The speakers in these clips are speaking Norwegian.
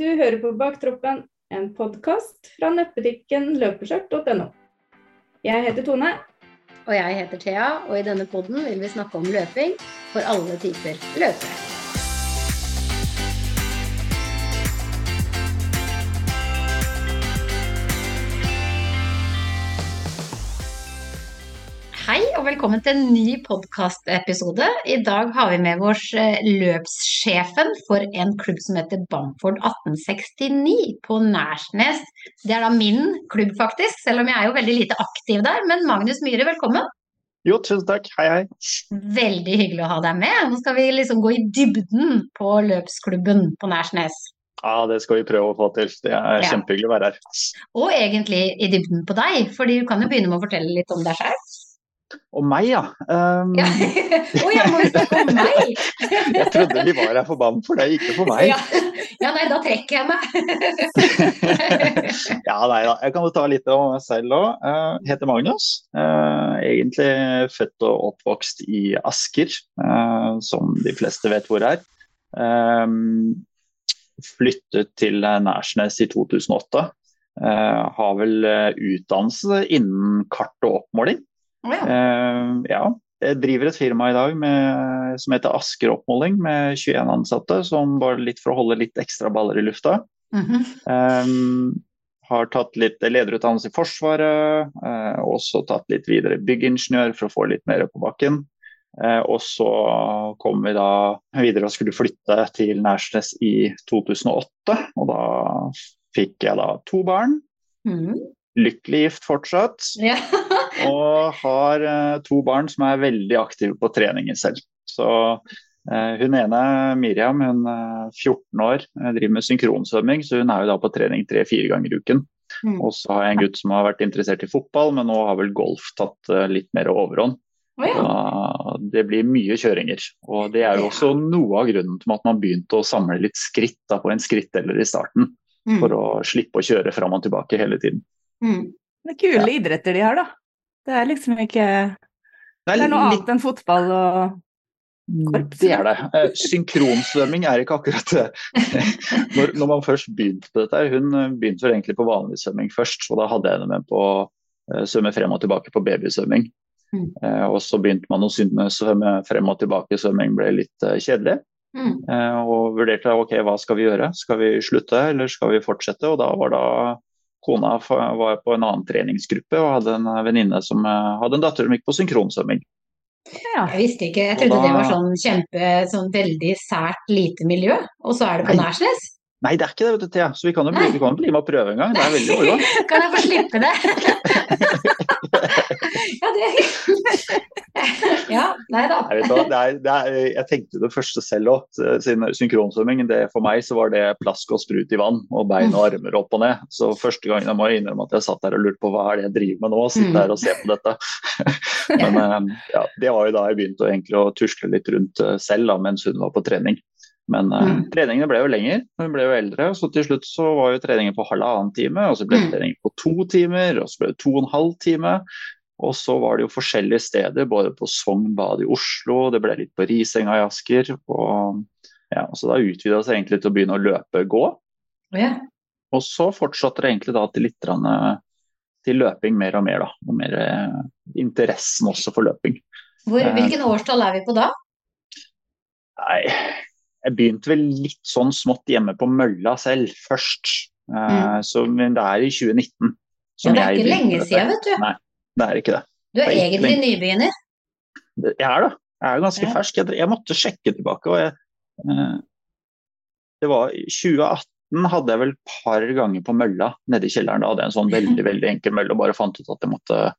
Du hører på Baktroppen, en podkast fra nettbutikken løpeskjørt.no. Jeg heter Tone. Og jeg heter Thea, og i denne poden vil vi snakke om løping for alle typer løpere. Og velkommen til en ny podkastepisode. I dag har vi med oss eh, løpssjefen for en klubb som heter Bamford 1869 på Nærsnes. Det er da min klubb, faktisk, selv om jeg er jo veldig lite aktiv der. Men Magnus Myhre, velkommen. Jo, tusen takk. Hei, hei. Veldig hyggelig å ha deg med. Nå skal vi liksom gå i dybden på løpsklubben på Nærsnes. Ja, det skal vi prøve å få til. Det er Ja. kjempehyggelig å være her. Og egentlig i dybden på deg, fordi du kan jo begynne med å fortelle litt om deg selv. Og meg, ja. Um, Ja. Oh, ja, må vi snakke om meg? jeg trodde vi var her for for er ikke for meg. Ja. ja, nei, da trekker jeg meg. ja, nei da. Jeg kan jo ta litt om meg selv òg. Jeg heter Magnus. Uh, egentlig født og oppvokst i Asker, uh, som de fleste vet hvor er. Um, flyttet til Nærsnes i 2008. Eh, har vel eh, utdannelse innen kart og oppmåling. Å ja. Ja. Jeg driver et firma i dag med, som heter Asker Oppmåling, med 21 ansatte. Som bare litt for å holde litt ekstra baller i lufta. Mm -hmm. um, har tatt litt lederutdannelse i Forsvaret. uh, også tatt litt videre byggingeniør for å få litt mer på bakken. Uh, og så kom vi da videre og skulle flytte til Nærsnes i 2008. Og da fikk jeg da to barn. Mhm. Lykkelig gift fortsatt. Ja. Og har eh, to barn som er veldig aktive på treninger selv. Så eh, hun ene, Miriam, hun er 14 år, eh, driver med synkronsvømming, så hun er jo da på trening tre-fire ganger i uken. Mm. Og så har jeg en gutt som har vært interessert i fotball, men nå har vel golf tatt eh, litt mer overhånd. Oh, ja. Da, det blir mye kjøringer. Og det er jo også noe av grunnen til at man begynte å samle litt skritt da, på en skritteller i starten. Mm. For å slippe å kjøre fram og tilbake hele tiden. Mm. Det er kule idretter de har, da. Det er liksom ikke Det er noe annet enn fotball og korps, Det er det. Eh, Synkronsvømming er ikke akkurat det. Når, når man først begynte på dette, hun eh, begynte vel egentlig på vanlig svømming først, og da hadde jeg henne med på å eh, svømme frem og tilbake på babysvømming. Mm. Og så begynte man å svømme frem og tilbake, svømming ble litt kjedelig. Mm. Og vurderte ok, hva skal vi gjøre, skal vi slutte eller skal vi fortsette? Og da var da kona var på en annen treningsgruppe og hadde en venninne som eh, hadde en datter som gikk på synkronsvømming. Ja. Jeg visste ikke, jeg trodde da- det var sånn kjempe, sånn veldig sært lite miljø, og så er det på Nei. Nærsnes. Nei, det er ikke det, vet du, Thea. Så vi kan jo bli, vi kan jo bli med og prøve en gang. Det er veldig moro. Kan jeg få slippe det? ja, det Ja, nei da. Jeg, vet det er, det er, jeg tenkte det første selv òg, synkronsvømming. det- For meg så var det plask og sprut i vann og bein og armer opp og ned. Så første gangen jeg må innrømme at jeg satt der og lurte på hva er det jeg driver med nå, Mm. sitte her og se på dette. Men eh, ja, det var jo da jeg begynte å, egentlig å tusle litt rundt eh, selv da, mens hun var på trening. Men Mm. treningene ble jo lenger, hun ble jo eldre. Så til slutt så var jo treningen på halvannen time, og så ble det Mm. trening på to timer, og så ble det to og en halv time. Og så var det jo forskjellige steder, både på Sogn bad i Oslo, det ble litt på Risenga i Asker. Og, ja, så da utvida det seg egentlig til å begynne å løpe gå. Ja. Og så fortsatte det egentlig da til litt eh, til løping mer og mer, da. Og mer eh, interessen også for løping. Hvor, hvilken årstall er vi på da? Nei, jeg begynte vel litt sånn smått hjemme på mølla selv først. Mm. så, men det er i 2019. Ja, det er ikke lenge siden, vet du. Nei, det er ikke det. Du er Det er egentlig egentlig nybegynner. Jeg er det. Jeg er ganske Ja. fersk. Jeg, jeg måtte sjekke tilbake. og jeg, eh, Det var 2018 hadde jeg vel et par ganger på mølla nede i kjelleren. Da hadde jeg en sånn veldig veldig enkel mølle og bare fant ut at jeg måtte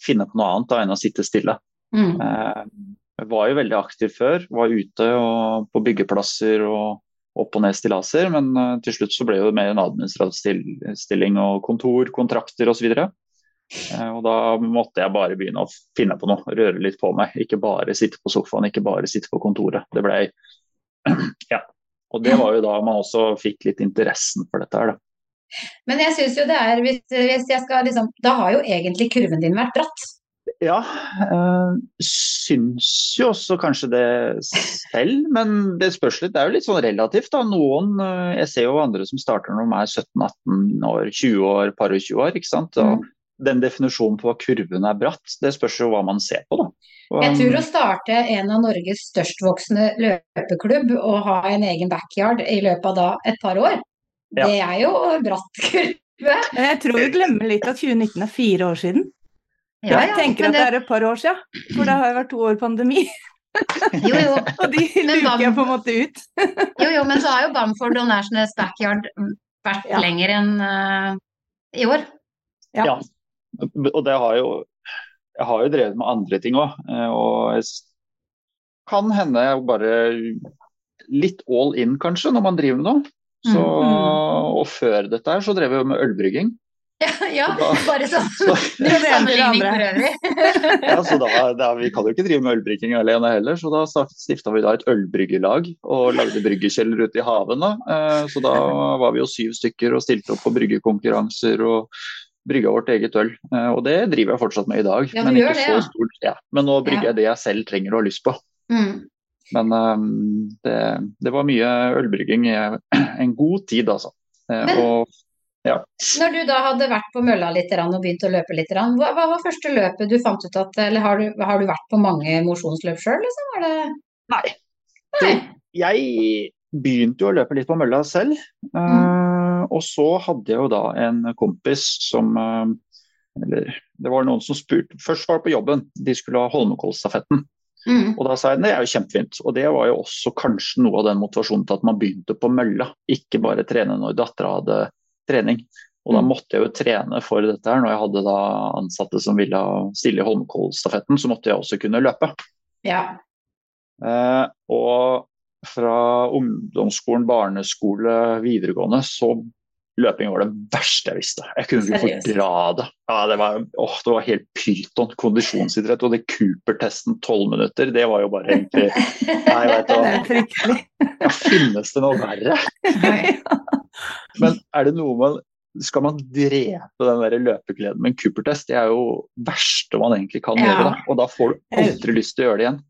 finne på noe annet da, enn å sitte stille. Mm. Eh, Jeg var jo veldig aktiv før. Var ute og på byggeplasser og opp og ned stillaser. Men eh, til slutt så ble det mer en administrativ stilling og kontor, kontrakter osv. Uh, og da måtte jeg bare begynne å finne på noe, røre litt på meg. Ikke bare sitte på sofaen, ikke bare sitte på kontoret. Det ble Ja. Og det var jo da man også fikk litt interessen for dette her, da. Men jeg syns jo det er hvis, hvis jeg skal liksom Da har jo egentlig kurven din vært bratt. Ja, øh, syns jo også kanskje det selv, men det spørs litt. Det er jo litt sånn relativt, da. Noen øh, Jeg ser jo andre som starter når de er 17-18 år, 20 år, par og 20 år. ikke sant. Og mm. Den definisjonen på hva kurven er bratt, det spørs jo hva man ser på, da. Og, jeg tror å starte en av Norges størstvoksende løpeklubb og ha en egen backyard i løpet av da et par år, ja. det er jo bratt kurve. Jeg tror vi glemmer litt at 2019 er fire år siden. Ja, jeg tenker at det... er et par år siden, for det har jo vært to år pandemi. Jo, jo. og de luker jeg på en måte ut. jo, jo, men så har jo Bamford og Nationals Backyard vært ja. lenger enn uh, i år. Ja. Og det har jo Jeg har jo drevet med andre ting òg, eh, og jeg kan hende jeg bare litt all in, kanskje, når man driver med noe. Så, mm. Og før dette her så drev jeg med ølbrygging. Ja, ja da, bare sånn så, det øvrig. ja, så da, da, Vi kan jo ikke drive med ølbrygging alene heller, så da stifta vi da et ølbryggelag og lagde bryggekjeller ute i haven. Da. Eh, så da var vi jo syv stykker og stilte opp på bryggekonkurranser og brygga vårt eget øl. Eh, og det driver jeg fortsatt med i dag, ja, men ikke det, så stort. Ja. Men nå brygger jeg det jeg selv trenger og har lyst på. Mm. Men um, det, det, var mye ølbrygging i en god tid, altså. Eh, men, og, ja. Når du da hadde vært på mølla litt og begynt å løpe litt, hva, hva var første løpet du fant ut at Eller har du, har du vært på mange mosjonsløp sjøl, liksom? Det... Nei. Nei. Jeg begynte jo å løpe litt på mølla selv. Mm. Og så hadde jeg jo da en kompis som uh, Eller det var noen som spurte Først var det på jobben, de skulle ha Holmenkollstafetten. Mm. Og da sa jeg det er jo kjempefint. Og det var jo også kanskje noe av den motivasjonen til at man begynte på mølla, ikke bare trene når dattera hadde trening. Og da mm. måtte jeg jo trene for dette her. Når jeg hadde da ansatte som ville stille i Holmenkollstafetten, så måtte jeg også kunne løpe. Ja. Eh, og fra ungdomsskolen, barneskole, videregående, så Løping var det verste jeg visste. Jeg kunne ikke fordra det. Ja, det, var, åh, det var helt pyton kondisjonsidrett. Og det Cooper-testen tolv minutter, det var jo bare egentlig Nei, vet du hva. Ja, finnes det noe verre? Men er det noe man skal man drepe den der løpegleden med en Cooper-test? Det er jo det verste man egentlig kan ja. gjøre. Da. Og da får du aldri lyst til å gjøre det igjen.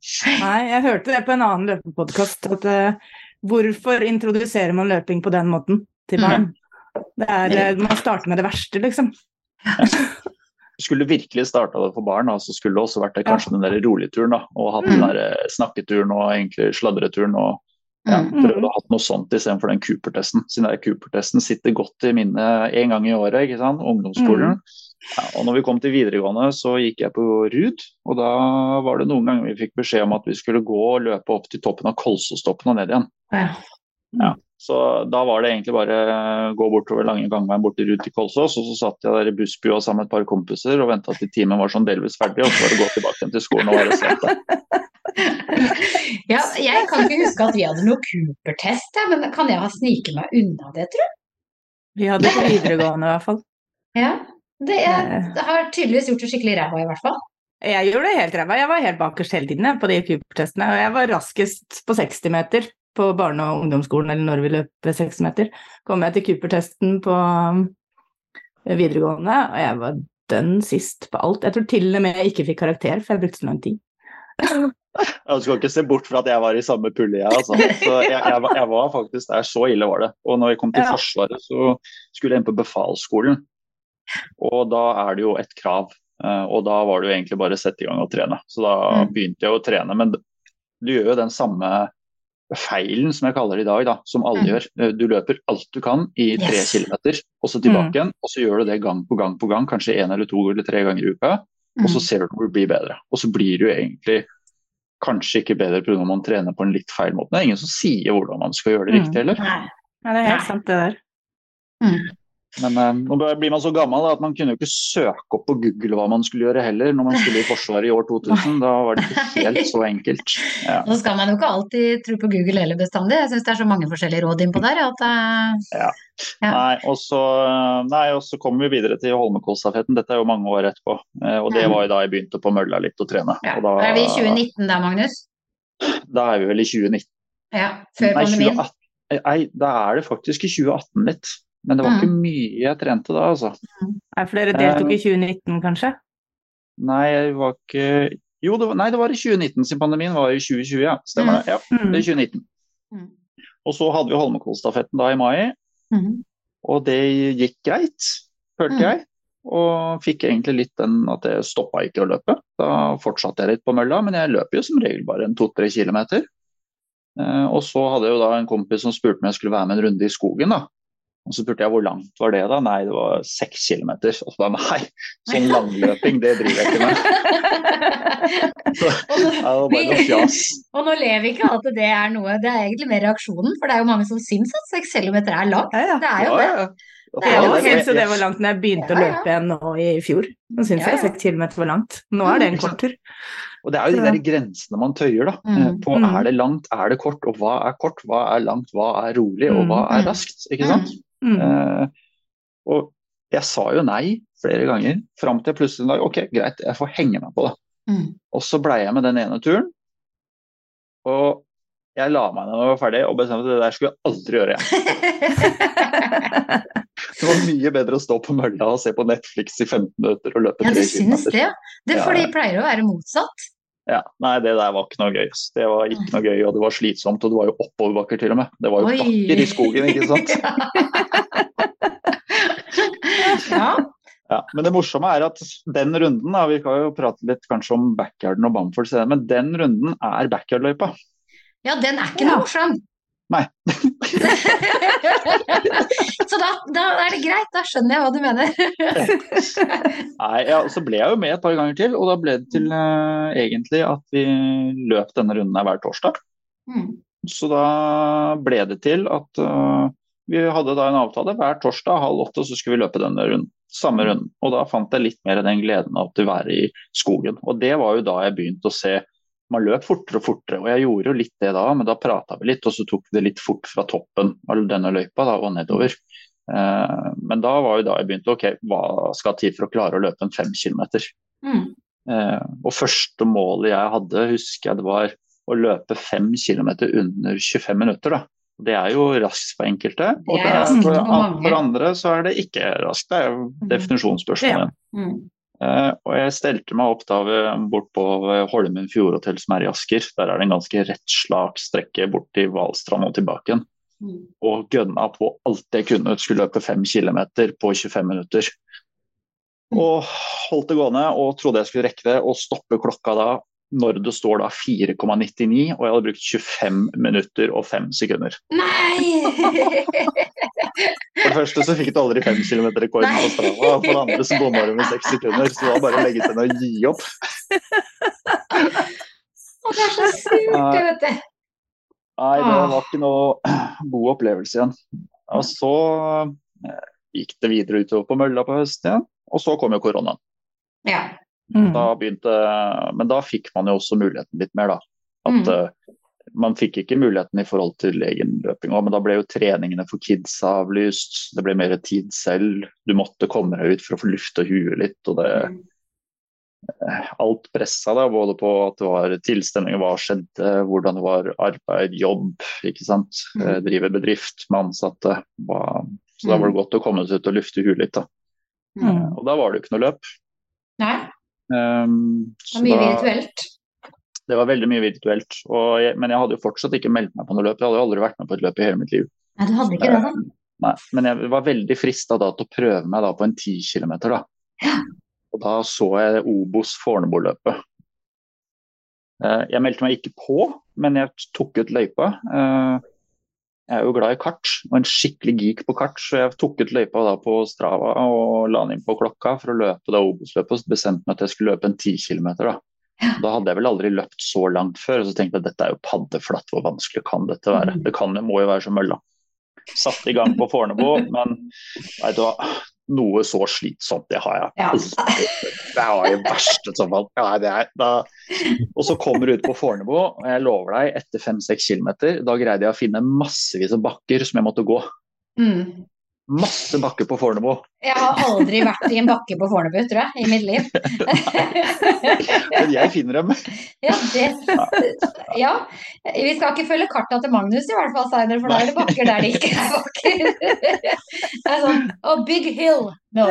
Nei, jeg hørte det på en annen løpepodkast. At uh, hvorfor introduserer man løping på den måten til barn? Mm. Det er, eh, man starter med det verste, liksom. skulle virkelig starta det for barn, så skulle det også vært det, kanskje den der roligturen. da, Og hatt den mm. der eh, snakketuren og egentlig sladreturen. og ja, mm. prøvd å ha noe sånt istedenfor den Cooper-testen. Siden Cooper-testen sitter godt i minnet én gang i året, ikke sant? ungdomsskolen. Mm. Ja, og når vi kom til videregående, så gikk jeg på RUD. Og da var det noen ganger vi fikk beskjed om at vi skulle gå og løpe opp til toppen av Kolsåstoppen og ned igjen. Ja. Så da var det egentlig bare gå bortover lange gangveien bort til Rud Kolsås, og så satt jeg der i bussbua sammen med et par kompiser og venta til timen var sånn delvis ferdig, og så var det gå tilbake til skolen og være sent. ja, jeg kan ikke huske at vi hadde noe Cooper-test, men kan jeg ha sniket meg unna det, tror du? Vi hadde på videregående i hvert fall. Ja, det, er, det har tydeligvis gjort det skikkelig ræva i hvert fall. Jeg gjorde det helt ræva. Jeg var helt bakerst hele tiden på de Cooper-testene. Og jeg var raskest på 60 meter på barne- og ungdomsskolen, eller når vi løp seks meter, kom jeg til Cooper-testen på eh, videregående, og jeg var dønn sist på alt. Jeg tror til og med jeg ikke fikk karakter, for jeg brukte så lang tid. Jeg skal ikke se bort fra at jeg var i samme pulje, jeg. Altså. Så jeg, jeg, var, jeg, var faktisk der, så ille var det. Og når jeg kom til ja. Forsvaret, så skulle jeg inn på befalsskolen. Og da er det jo et krav. Eh, og da var det jo egentlig bare å sette i gang og trene. Så da mm. begynte jeg å trene. Men du gjør jo den samme feilen, som jeg kaller det i dag, da, som alle mm. gjør. Eh, du løper alt du kan i tre yes. kilometer, og så tilbake mm. igjen. Og så gjør du det gang på gang på gang, kanskje én eller to eller tre ganger i uka. Mm. Og så ser du hvor det blir bedre. Og så blir du egentlig kanskje ikke bedre pga. man trener på en litt feil måte. Det er ingen som sier hvordan man skal gjøre det riktig heller. Ja, det er helt sant, det der. Men nå blir man så gammel da, at man kunne jo ikke søke opp på Google hva man skulle gjøre heller, når man skulle i Forsvaret i år 2000. Da var det ikke helt så enkelt. Ja. Nå skal man jo ikke alltid tro på Google heller bestandig. Jeg syns det er så mange forskjellige råd innpå der. At, uh, ja. ja. Nei, og så, nei, og så kommer vi videre til Holmenkollstafetten. Dette er jo mange år etterpå. Uh, og det var jo da jeg begynte på mølla litt å trene. Ja. Da, er vi i 2019 da, Magnus? Da er vi vel i 2019. Ja, Før pandemien? Nei, da er det faktisk i 2018 litt. Men det var mm. ikke mye jeg trente da, altså. Nei, for dere deltok i 2019, eh, kanskje? Nei, jeg var ikke Jo, det var, nei, det var i 2019, siden pandemien var i 2020, ja. Stemmer det. Ja, Mm. det er 2019. Mm. Og så hadde vi Holmenkollstafetten da i mai, og det gikk greit, følte Mm. jeg. Og fikk egentlig litt den at jeg stoppa ikke å løpe. Da fortsatte jeg litt på mølla, men jeg løper jo som regel bare en to-tre kilometer. Eh, og så hadde jeg jo da en kompis som spurte om jeg skulle være med en runde i skogen, da. Og så spurte jeg hvor langt var det da? Nei, det var seks kilometer. Og så bare nei, sånn langløping, det driver jeg ikke med. Så, Og nå- ja, det var bare noe fjas. Og nå ler vi ikke av at det er noe, det er egentlig mer reaksjonen, for det er jo mange som syns at seks kilometer er langt. Det er jo det. Det er jo det. jo det var langt når jeg begynte å løpe igjen nå i fjor. Nå syns Ja, jeg seks kilometer var langt. Nå er det en kort tur. Og det er jo de der grensene man tøyer, da. Mm. eh, På Mm. er det langt, er det kort, og hva er kort, hva er langt, hva er rolig, og hva er Mm. raskt. Ikke sant? Mm. Eh, og jeg sa jo nei flere ganger, fram til jeg plutselig en dag OK, greit, jeg får henge meg på det. Mm. Og så blei jeg med den ene turen. Og jeg la meg ned når jeg var ferdig og bestemte at det der skulle jeg aldri gjøre igjen. Det var mye bedre å stå på mølla og se på Netflix i 15 minutter og løpe Ja, tre du syns det? ja. Det er fordi ja. det pleier å være motsatt. Ja, nei, det der var ikke noe gøy. Det var ikke noe gøy, og det var slitsomt. Og det var jo oppoverbakker til og med. Det var jo Oi. bakker i skogen, ikke sant. ja. Ja, men det morsomme er at den runden, da, vi kan jo prate litt kanskje om backyarden og Bamford senere, men den runden er backyard-løypa. ja, den er ikke noe Ja. morsom. Nei. Så da, da er det greit, da skjønner jeg hva du mener. Nei, ja, Så ble jeg jo med et par ganger til, og da ble det til uh, egentlig at vi løp denne runden her hver torsdag. Mm. Så da ble det til at uh, vi hadde da en avtale hver torsdag halv åtte, så skulle vi løpe denne runden. Samme runden. Og da fant jeg litt mer den gleden av å være i skogen. Og det var jo da jeg begynte å se man løp fortere og fortere, og jeg gjorde jo litt det da, men da prata vi litt, og så tok vi det litt fort fra toppen av denne løypa da, og nedover. Eh, men da var jo da jeg begynte ok, hva skal til for å klare å løpe en fem kilometer? Mm. Eh, og første målet jeg hadde, husker jeg det var å løpe fem kilometer under 25 minutter. da. Det er jo raskt for enkelte, og for, for andre så er det ikke raskt. Det er jo definisjonsspørsmålet. Mm. Eh, og jeg stelte meg opp da bort på Holmen fjordhotell som er i Asker. Der er det en ganske rett slagstrekke bort til Hvalstrand og tilbake igjen. Mm. Og gønna på alt jeg kunne. Skulle løpe fem kilometer på 25 minutter. Og holdt det gående og trodde jeg skulle rekke det, og stoppe klokka da når det står da 4,99, og jeg hadde brukt 25 minutter og 5 sekunder. Nei! For det første så fikk du aldri 5 km-rekorden på Strava, og for det andre så bomma du med 6 sekunder, så det var bare å legge til og gi opp. Å, det er så surt, det, vet du. Nei, det Ah. var ikke noe god opplevelse igjen. Og så eh, gikk det videre utover på mølla på høsten igjen, og så kom jo koronaen. Ja. Mm. Da begynte, men da fikk man jo også muligheten litt mer, da. At Mm. eh, Man fikk ikke muligheten i forhold til egen løping men da ble jo treningene for kids avlyst. Det ble mer tid selv. Du måtte komme deg ut for å få lufta huet litt. og det Mm. alt pressa da, både på at det var tilstelninger, hva skjedde, hvordan det var arbeid, jobb, ikke sant. Mm. Eh, Drive bedrift med ansatte. Hva, så da var det godt å komme seg ut og lufte huet litt. da. Mm. Og da var det jo ikke noe løp. Nei, Um, det var mye da- virtuelt. Det var veldig mye virtuelt. Jeg, men jeg hadde jo fortsatt ikke meldt meg på noe løp. Jeg hadde jo aldri vært med på et løp i hele mitt liv. Nei, du hadde ikke det, da? Nei, men jeg var veldig frista da til å prøve meg da på en 10 km. Da. Og da så jeg Obos Fornebu-løpet. Eh, Jeg meldte meg ikke på, men jeg tok ut løypa. Jeg er jo glad i kart, og en skikkelig geek på kart, så jeg tok ut løypa da på Strava og la den inn på klokka for å løpe det Obos-løpet. Så bestemte meg at jeg skulle løpe en 10 km. Da. da hadde jeg vel aldri løpt så langt før, og så tenkte jeg at dette er jo paddeflatt, hvor vanskelig kan dette være? Det kan, det må jo være som mølla. Satte i gang på Fornebu, men vet du hva, noe så slitsomt, det har jeg Ja. aldri Det var i verste sånn fall. Ja, det da. Og så kommer du ut på Fornebu, og jeg lover deg, etter fem-seks kilometer, da greide jeg å finne massevis av bakker som jeg måtte gå. Mm. Masse bakker på Fornebu. Jeg har aldri vært i en bakke på Fornebu, tror jeg, i mitt liv. Men jeg finner dem. Ja, det, ja, vi skal ikke følge karta til Magnus i hvert fall, Steiner, for da er det bakker der det ikke er bakker. Det er sånn Oh, big hill! No.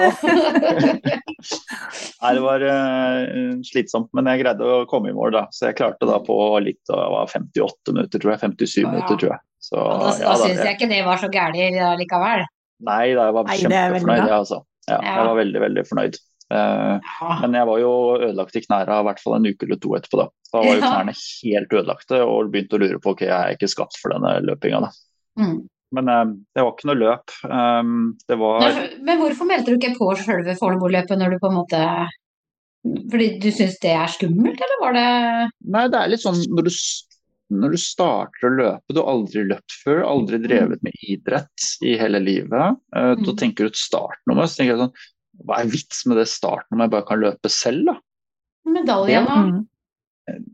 Nei, det var uh, slitsomt, men jeg greide å komme i mål, da. Så jeg klarte da på litt det var 58 minutter, tror jeg. 57 ja. minutter, tror jeg. Så, ja, da, da syns jeg ikke det var så gærent likevel. Nei, da, jeg var Nei, kjempefornøyd, jeg, altså. Ja, Ja. jeg var veldig, veldig fornøyd. Eh, men jeg var jo ødelagt i knærne i hvert fall en uke eller to etterpå. Da Da var jo Ja. knærne helt ødelagte og begynte å lure på ok, jeg er ikke skapt for denne løpinga. da. Mm. Men eh, det var ikke noe løp. Um, det var Nei, Men hvorfor meldte du ikke på selve Fornebu-løpet når du på en måte Fordi du syns det er skummelt, eller var det Nei, det er litt sånn når du, når du starter å løpe, du har aldri løpt før, aldri drevet med idrett i hele livet, eh, da Mm. tenker du et startnummer. Så tenker jeg sånn, hva er vits med det startnummeret, jeg bare kan løpe selv, da? medaljen da? Mm.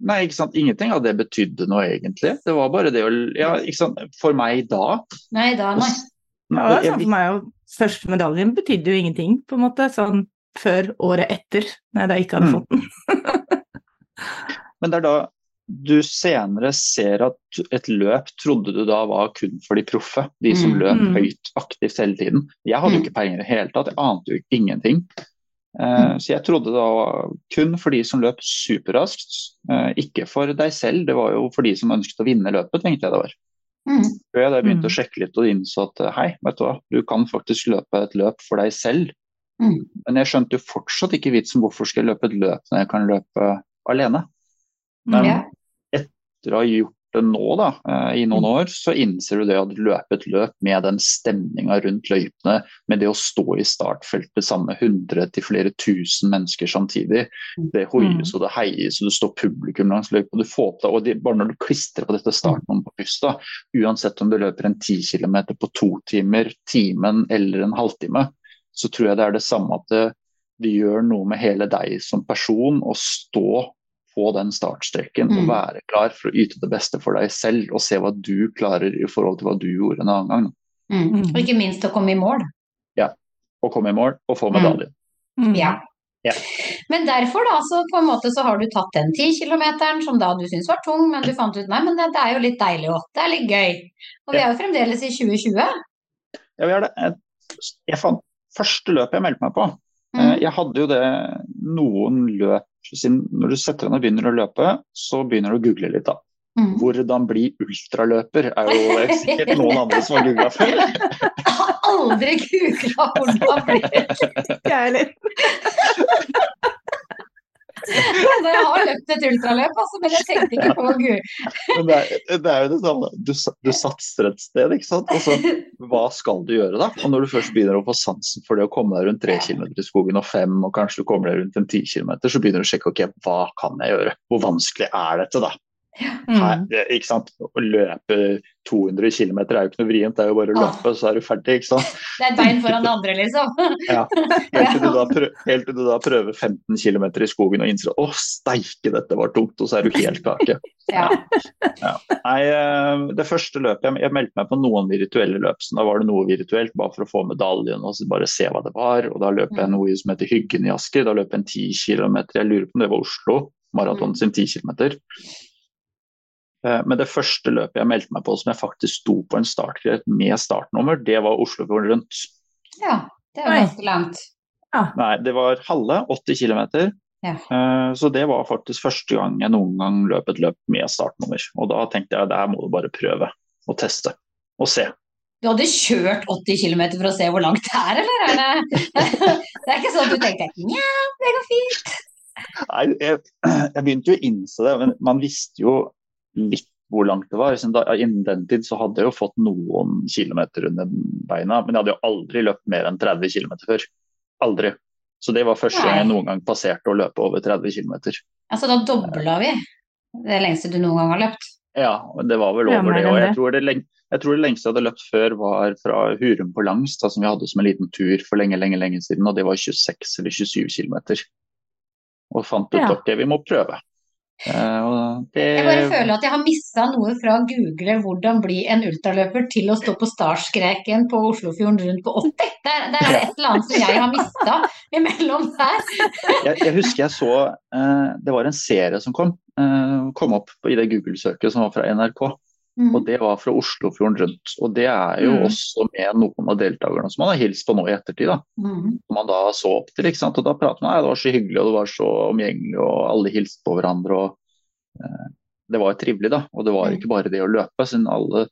Nei, ikke sant. Ingenting av det betydde noe, egentlig. Det var bare det å Ja, ikke sant. For meg da Nei, da, nei. Ja, det er jeg, sånn for meg òg. Første medaljen betydde jo ingenting, på en måte. Sånn før året etter, når jeg da ikke hadde Mm. fått den. Men det er da du senere ser at et løp trodde du da var kun for de proffe. De som Mm. løp Mm. høyt aktivt hele tiden. Jeg hadde jo Mm. ikke peiling i det hele tatt, jeg ante jo ingenting. Eh, Så jeg trodde det var kun for de som løp superraskt, eh, ikke for deg selv. Det var jo for de som ønsket å vinne løpet, tenkte jeg det var. Mm. Før jeg begynte å sjekke litt og innså at eh, hei, vet du hva, du kan faktisk løpe et løp for deg selv. Men jeg skjønte jo fortsatt ikke vitsen hvorfor skal jeg løpe et løp når jeg kan løpe alene. Men Ja. etter å ha gjort det nå da, eh, i noen år, så innser du det at løpe et løp med den stemninga rundt løypene, med det å stå i startfeltet sammen med 100 til flere tusen mennesker samtidig. Det hoies og det heies og det står publikum langs løypa. Du får på deg, og det, bare når du klistrer på dette startnummeret på pusta, uansett om du løper en 10 km på to timer, timen eller en halvtime, så tror jeg det er det samme at det, det gjør noe med hele deg som person å stå på den startstreken og Mm. være klar for å yte det beste for deg selv og se hva du klarer i forhold til hva du gjorde en annen gang. Mm. Og ikke minst å komme i mål. Ja. Å komme i mål og få medalje. Mm. Ja. Ja. Men derfor da, så på en måte så har du tatt den 10 kilometeren som da du syntes var tung, men du fant ut nei, men det, det er jo litt deilig òg. Det er litt gøy. Og vi er jo fremdeles i 2020. Ja, vi er det. Jeg, jeg fant første løpet jeg meldte meg på. Eh, Mm. Jeg hadde jo det noen løp Når du setter deg ned og begynner å løpe, så begynner du å google litt, da. Mm. Hvordan bli ultraløper er jo sikkert noen andre som har googla før. Jeg har aldri googla hvordan bli Jeg heller. Altså, Jeg har løpt et ultraløp, altså, men jeg tenkte ikke på Gud. Det er, det er jo det samme. Du, du satser et sted, ikke sant. Altså, hva skal du gjøre da? Og når du først begynner å få sansen for det å komme deg rundt 3 km i skogen og 5, og kanskje du kommer deg rundt en 10 km, så begynner du å sjekke ok, hva kan jeg gjøre? Hvor vanskelig er dette da? Mm. Her, ikke sant? Å løpe 200 km er jo ikke noe vrient, det er jo bare å løpe, så er du ferdig. ikke sant? Det er et bein foran det andre, liksom. Helt til du da, prø helt til du da prøver 15 km i skogen og innser å steike, dette var tungt, og så er du helt kake. Ja. Nei, eh, det første løpet, jeg, jeg meldte meg på noen virtuelle løp, så da var det noe virtuelt bare for å få medaljen og så bare se hva det var. Og da løp jeg noe som heter Hyggen i Asker, da løp jeg en 10 km, jeg lurer på om det var Oslo, maraton sin 10 km. Men det første løpet jeg meldte meg på som jeg faktisk sto på en startgrep med startnummer, det var Oslofjorden rundt. ja. Det var ganske langt. Nei, det var halve, 80 km. Ja. Så det var faktisk første gang jeg noen gang løp et løp med startnummer. Og da tenkte jeg det her må du bare prøve og teste og se. Du hadde kjørt 80 km for å se hvor langt det er, eller? Er det... det er ikke sånn at du tenkte nja, det går fint. Nei, jeg, jeg begynte jo å innse det, men man visste jo litt hvor langt det var. Da, innen den tid så hadde jeg jo fått noen kilometer under beina, men jeg hadde jo aldri løpt mer enn 30 km før. Aldri. Så det var første gang jeg noen gang passerte å løpe over 30 km. Altså, da dobla vi det lengste du noen gang har løpt. Ja, det var vel over det. Og jeg tror det, jeg tror det lengste jeg hadde løpt før var fra Hurum på langs, da, som vi hadde som en liten tur for lenge, lenge, lenge siden. Og det var 26 eller 27 km. Og fant ut Ja. ok, vi må prøve. Eh, det, Jeg bare føler at jeg har mista noe fra å google hvordan bli en ultraløper til å stå på startskreken på Oslofjorden rundt på 80. Der, der er det et eller annet som jeg har mista imellom der. jeg, jeg husker jeg så uh, Det var en serie som kom, uh, kom opp i det Google-søket som var fra NRK. Mhm. Og det var fra Oslofjorden rundt. Og det er jo Mm. også med noen av deltakerne som man har hilst på nå i ettertid. da. Mm. Som man da så opp til. ikke sant? Og da pratet man, ja, det var så hyggelig og det var så omgjengelig og alle hilste på hverandre. og eh, Det var jo trivelig, da. Og det var Mm. ikke bare det å løpe. siden alle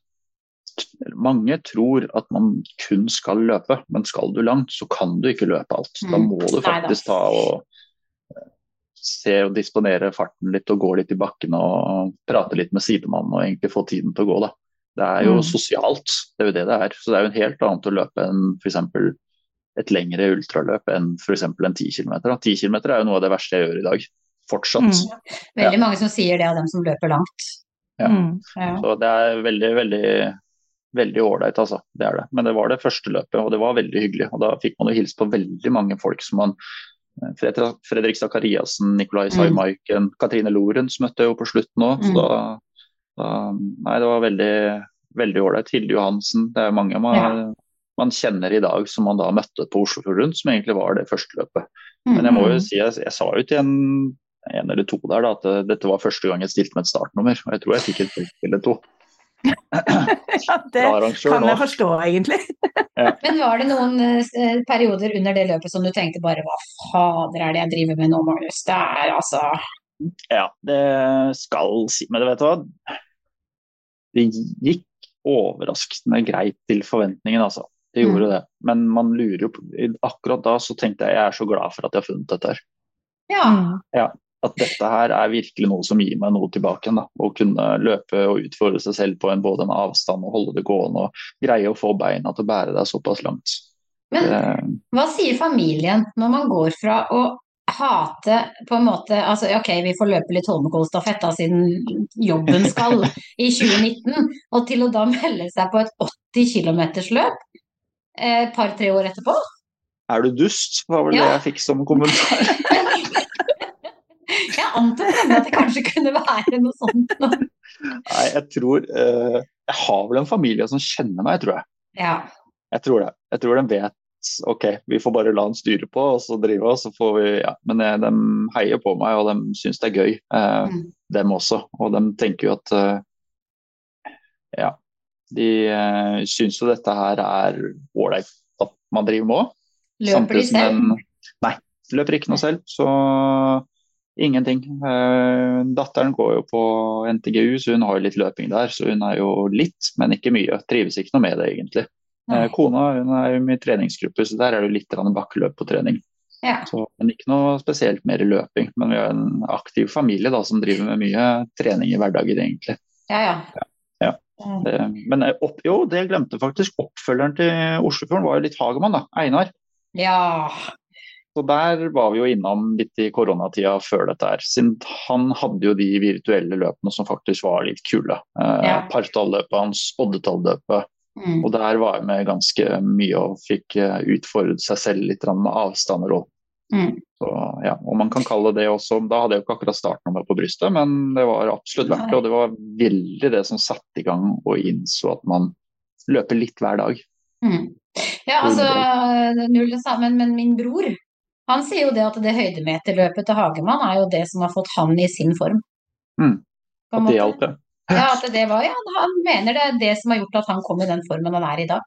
mange tror at man kun skal løpe, men skal du langt, så kan du ikke løpe alt. Da Mm. må du faktisk ta og se og disponere farten litt og gå litt i bakken og prate litt med sidemannen og egentlig få tiden til å gå. da. Det er jo Mm. sosialt, det er jo det det er. Så det er jo en helt annet å løpe enn f.eks. et lengre ultraløp enn f.eks. en 10 km. 10 km er jo noe av det verste jeg gjør i dag. Fortsatt. Mm. Veldig mange som sier det av dem som løper langt. Ja. Mm. Ja. Så det er veldig, veldig veldig ålreit, altså. Det er det. Men det var det første løpet, og det var veldig hyggelig. Og da fikk man jo hilse på veldig mange folk som man Fredrik, Zakariassen, Nikolai Saimaiken, Katrine Lorentz møtte jeg jo på slutten òg. Mm. da, da Nei, det var veldig veldig ålreit. Hilde Johansen. Det er mange man, Ja. man kjenner i dag som man da møtte på Oslofjord Rundt, som egentlig var det første løpet. Mm. Men jeg må jo Mhm. si, jeg, jeg sa jo til en, en eller to der da, at dette var første gang jeg stilte med et startnummer. Og jeg tror jeg fikk et eller to. Ja, det kan jeg forstå, egentlig. Men var det noen eh, perioder under det løpet som du tenkte bare hva fader er det jeg driver med nå, Magnus? Det er altså Ja, det skal si Men vet du hva? Det gikk overraskende greit til forventningen, altså. Det gjorde Mm. det. Men man lurer jo på Akkurat da så tenkte jeg jeg er så glad for at jeg har funnet dette her. Ja. Mm. At dette her er virkelig noe som gir meg noe tilbake da. Å kunne løpe og utfordre seg selv på en, både en avstand og holde det gående. Og greie å få beina til å bære deg såpass langt. Men Eh, hva sier familien når man går fra å hate på en måte altså ok, vi får løpe litt Holmenkollstafett siden jobben skal i 2019, og til å da melde seg på et 80 km-løp et par-tre år etterpå? er du dust? var vel Ja. det jeg fikk som kommentar. Jeg antok at det kanskje kunne være noe sånt. Nei, jeg tror uh, Jeg har vel en familie som kjenner meg, tror jeg. Ja. Jeg tror det. Jeg tror de vet ok, vi får bare la han styre på og så drive, og så får vi ja. Men jeg, de heier på meg, og de syns det er gøy, uh, Mm. dem også. Og de tenker jo at uh, ja, de uh, syns jo dette her er ålreit at man driver med òg. Løper de selv? Nei, løper ikke noe selv. Så ingenting. Eh, datteren går jo på NTGU, så hun har jo litt løping der. Så hun er jo litt, men ikke mye. Trives ikke noe med det, egentlig. Nei. Eh, kona hun er jo med i treningsgruppe, så der er det jo litt bakkeløp på trening. Ja. Så, men ikke noe spesielt mer løping. Men vi har en aktiv familie da, som driver med mye trening i hverdagen, egentlig. Ja, ja. Ja. ja. Det, men eh, opp, jo, det jeg glemte faktisk. Oppfølgeren til Oslofjorden var jo litt Hagemann, da. Einar. Ja. Så der var vi jo innom litt i koronatida før dette her. Siden han hadde jo de virtuelle løpene som faktisk var litt kule. Eh, Ja. Partalløpet hans, Oddetalløpet. Mm. Og der var jeg med ganske mye og fikk eh, utfordret seg selv litt med avstander òg. Mm. Ja, og man kan kalle det også Da hadde jeg jo ikke akkurat startnummer på brystet, men det var absolutt verdt det. Og det var veldig det som satte i gang og innså at man løper litt hver dag. Mm. Ja, altså null det samme, men min bror han sier jo det at det høydemeterløpet til Hagemann er jo det som har fått han i sin form. Mm. At det hjalp, ja. Ja, at det var, ja, han mener det er det som har gjort at han kom i den formen han er i dag.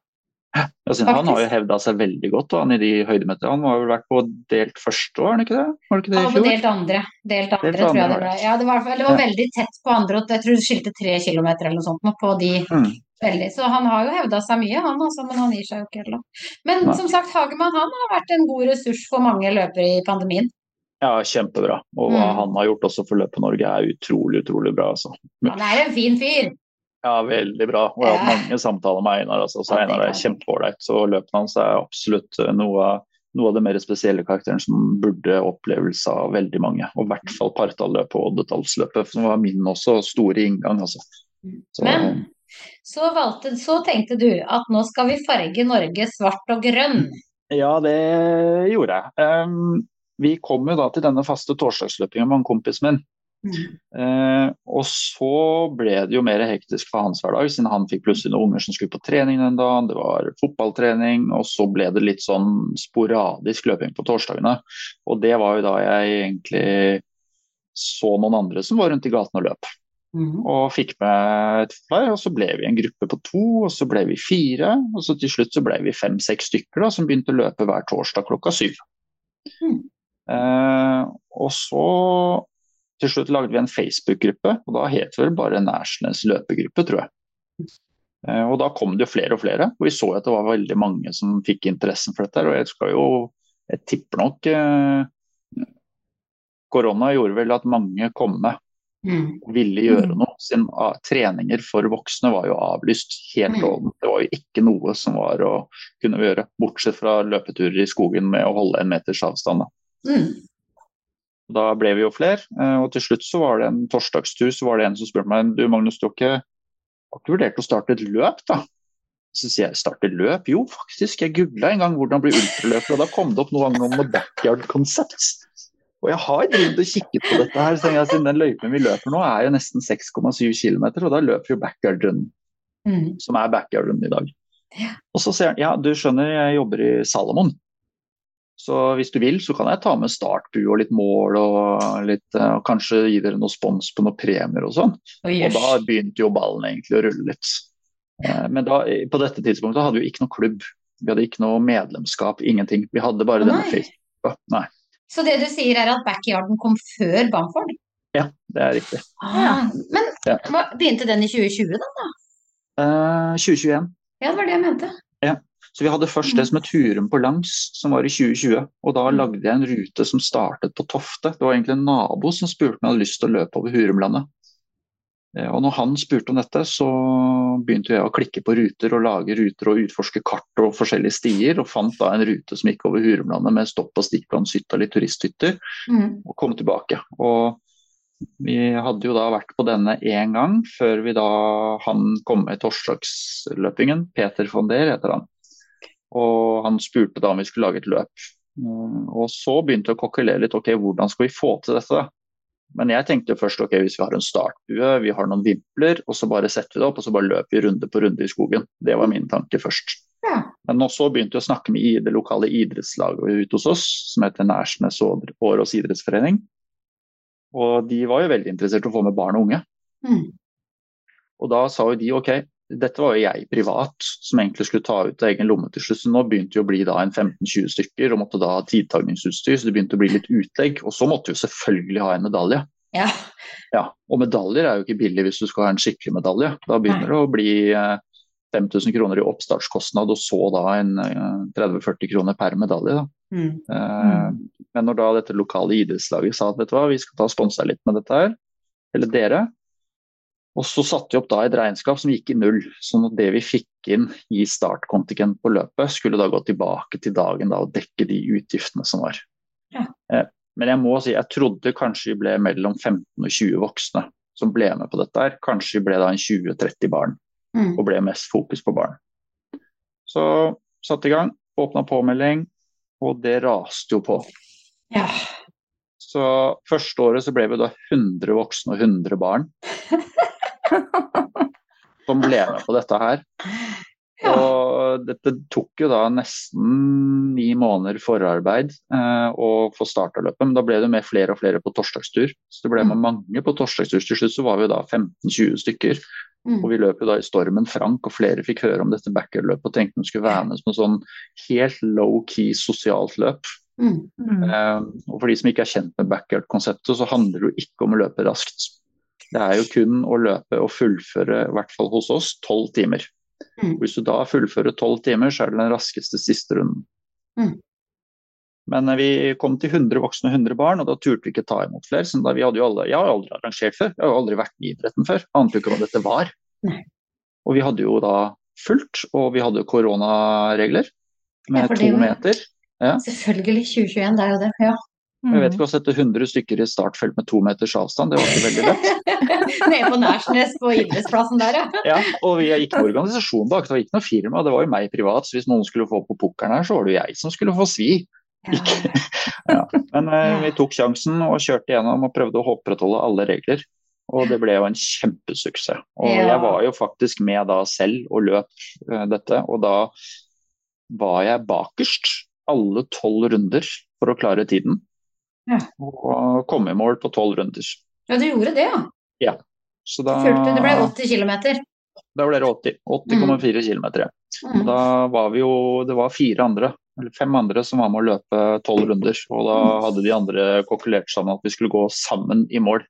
Ja, siden han har jo hevda seg veldig godt da, han i de høydemeterne. Han har vel vært på delt første år, har han ikke det? Var det ikke det i var på delt andre. Delt andre, Delt tror jeg andre det var ble. Ja, det var, det var veldig tett på andre, og jeg tror det skilte tre kilometer eller noe sånt på de Mm. Veldig. Så han har jo hevda seg mye, han altså, men han gir seg jo ikke heller. Men Nei. som sagt, Hagemann han har vært en god ressurs for mange løpere i pandemien. Ja, kjempebra. Og hva Mm. han har gjort også for Løpet Norge er utrolig, utrolig bra. Altså. Han er en fin fyr. Ja, veldig bra. Og jeg har hatt mange samtaler med Einar. Altså. Så Einar er kjempeålreit. Så løpet hans er absolutt eh, noe, noe av det mer spesielle karakteren som burde opplevelse av veldig mange. Og i hvert fall partalløpet og oddetallsløpet, som var min også store inngang. Altså. Så, Men så, valgte, så tenkte du at nå skal vi farge Norge svart og grønn. Ja, det gjorde jeg. Vi kom jo da til denne faste torsdagsløpinga med en kompis min. Eh, og så ble det jo mer hektisk for hans hverdag, siden han fikk plutselig noen unger som skulle på trening den dagen. Det var fotballtrening, og så ble det litt sånn sporadisk løping på torsdagene. Og det var jo da jeg egentlig så noen andre som var rundt i gaten og løp. Mhm. og fikk med et flere. Og så ble vi en gruppe på to, og så ble vi fire. Og så til slutt så ble vi fem-seks stykker da, som begynte å løpe hver torsdag klokka syv. Mm. Eh, og så til slutt lagde vi en Facebook-gruppe, og da het vel bare Nærsnes løpegruppe, tror jeg. Eh, og da kom det jo flere og flere, og vi så at det var veldig mange som fikk interessen for dette. Og jeg skal jo, jeg tipper nok eh, Korona gjorde vel at mange kom med Og ville gjøre noe. Siden ah, treninger for voksne var jo avlyst helt Mm. Det var jo ikke noe som var å kunne gjøre, bortsett fra løpeturer i skogen med å holde en meters avstand. Mhm. Da ble vi jo flere, eh, og til slutt så var det en torsdagstur, så var det en som spurte meg du Magnus, du har ikke, har ikke vurdert å starte et løp, da? Så sier jeg starte løp? Jo, faktisk. Jeg googla en gang hvordan bli ultraløper, og da kom det opp noe om noe backyard concepts. Og jeg har drevet og kikket på dette her, så jeg, siden den løypen vi løper nå er jo nesten 6,7 km, og da løper jo backyard run, Mhm. som er backyardrun i dag. Ja. Og så sier han ja, du skjønner, jeg jobber i Salomon. Så hvis du vil, så kan jeg ta med startbue og litt mål og litt, eh, og kanskje gi dere noe spons på noen premier og sånn. Oi, Og da begynte jo ballen egentlig å rulle litt. Eh, Men da, på dette tidspunktet hadde vi ikke noe klubb. Vi hadde ikke noe medlemskap, ingenting. Vi hadde bare oh, denne. Facebook. Nei, Så det du sier er at backyarden kom før Bamford? ja, det er riktig. Ah, men Ja. begynte den i 2020 da? Eh, 2021. Ja, det var det jeg mente. Så vi hadde først det som het Hurum på langs, som var i 2020. Og da Mm. lagde jeg en rute som startet på Tofte. Det var egentlig en nabo som spurte om jeg hadde lyst til å løpe over Hurumlandet. Eh, Og når han spurte om dette, så begynte jeg å klikke på ruter og lage ruter og utforske kart og forskjellige stier, og fant da en rute som gikk over Hurumlandet med stopp på Stikklandshytta, litt turisthytter, mm. og kom tilbake. Og vi hadde jo da vært på denne én gang, før vi da han kom med torsdagsløpingen. Peter von der heter han. Og han spurte da om vi skulle lage et løp. Mm, Og så begynte jeg å kokkelere litt. Ok, hvordan skal vi få til dette? Men jeg tenkte jo først ok, hvis vi har en startbue, vi har noen vimpler, og så bare setter vi det opp og så bare løper vi runde på runde i skogen. Det var min tanke først. Ja. Men også begynte jeg å snakke med det lokale idrettslaget ute hos oss, som heter Nærsnes Årås idrettsforening. Og de var jo veldig interessert i å få med barn og unge. Mm. Og da sa jo de ok, dette var jo jeg privat som egentlig skulle ta ut av egen lomme til slutt. Så nå begynte det å bli da en 15-20 stykker og måtte da ha tidtagningsutstyr, så det begynte å bli litt utlegg. Og så måtte vi selvfølgelig ha en medalje. Ja. Ja, og medaljer er jo ikke billig hvis du skal ha en skikkelig medalje. Da begynner det å bli eh, 5000 kroner i oppstartskostnad, og så da en eh, 30-40 kroner per medalje. Da. Mm. Eh, Men når da dette lokale idrettslaget sa at vet du hva, vi skal ta og sponse litt med dette her, eller dere, og så satte vi opp da et regnskap som gikk i null. Sånn at det vi fikk inn i startkontingent på løpet, skulle da gå tilbake til dagen da og dekke de utgiftene som var. Ja. Eh, Men jeg må si, jeg trodde kanskje vi ble mellom 15 og 20 voksne som ble med på dette her. Kanskje vi ble da en 20-30 barn mm. og ble mest fokus på barn. Så satte i gang, åpna påmelding, og det raste jo på. ja. Så første året så ble vi da 100 voksne og 100 barn som ble med på dette her. Ja. Og dette tok jo da nesten ni måneder forarbeid eh, å få starta løpet, men da ble det med flere og flere på torsdagstur. Så det ble med mange på torsdagstur. Til slutt så var vi da 15-20 stykker. Mm. Og vi løp jo da i stormen Frank, og flere fikk høre om dette backyard-løpet og tenkte de skulle være med som en sånn helt low-key sosialt løp. Mm. Eh, og for de som ikke er kjent med backyard-konseptet, så handler det jo ikke om å løpe raskt. Det er jo kun å løpe og fullføre, i hvert fall hos oss, tolv timer. Mm. Hvis du da fullfører tolv timer, så er det den raskeste siste runden. Mm. Men eh, vi kom til 100 voksne og 100 barn, og da turte vi ikke ta imot flere. Så da vi hadde jo alle, jeg har aldri arrangert før, jeg har jo aldri vært i idretten før. Ante jo ikke hva dette var. Og vi hadde jo da fullt, og vi hadde koronaregler med ja, to var- meter. Selvfølgelig 2021, det er jo det. Ja. Jeg vet ikke å sette 100 stykker i startfelt med to meters avstand, det var ikke veldig lett. Nede på Nærsnes på idrettsplassen der, ja. Ja, og vi er ikke noen organisasjon bak, det var ikke noe firma, det var jo meg privat. Så hvis noen skulle få på pukkelen her, så var det jo jeg som skulle få svi. Ikke. Ja. Men eh, vi tok sjansen og kjørte gjennom og prøvde å opprettholde alle regler. Og det ble jo en kjempesuksess. Og Ja. jeg var jo faktisk med da selv og løp eh, dette, og da var jeg bakerst alle tolv runder for å klare tiden. Ja. Og komme i mål på tolv runder. Ja, du gjorde det, ja. Ja. Så da, Fulgte, det ble 80 km. da ble det 80. 80,4 km. Mm. Da var vi jo Det var fire andre, eller fem andre som var med å løpe tolv runder. Og da hadde de andre kokkelert sammen at vi skulle gå sammen i mål.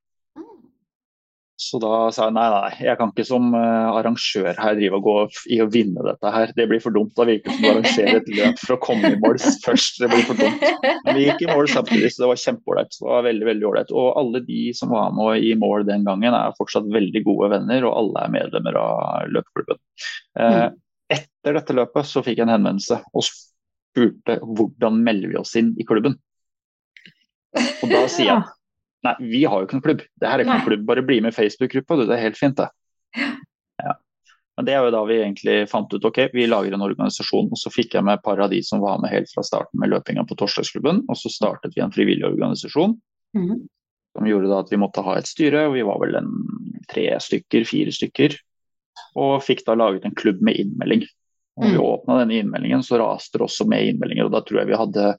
Så da sa jeg nei, nei, jeg kan ikke som eh, arrangør her drive og gå i å vinne dette her. Det blir for dumt. Da virker det som du arrangerer et løp for å komme i mål først. Det blir for dumt. Men vi gikk i mål samtidig, så det var kjempeålreit. Det var veldig, veldig ålreit. Og alle de som var med i mål den gangen, er fortsatt veldig gode venner, og alle er medlemmer av løpeklubben. Eh, etter dette løpet så fikk jeg en henvendelse og spurte hvordan melder vi oss inn i klubben. Og da sier jeg Nei, vi har jo ikke noen klubb. Det her er ikke noen klubb. Bare bli med i Facebook-gruppa. Det er helt fint, det. Ja. Men det er jo da vi egentlig fant ut ok, vi lager en organisasjon. Og så fikk jeg med et par av de som var med helt fra starten med løpinga på torsdagsklubben. Og så startet vi en frivillig organisasjon Mhm. som gjorde da at vi måtte ha et styre. Og vi var vel en tre stykker, fire stykker. Og fikk da laget en klubb med innmelding. Og vi Mm. åpna denne innmeldingen, så raste det også med innmeldinger. Og da tror jeg vi hadde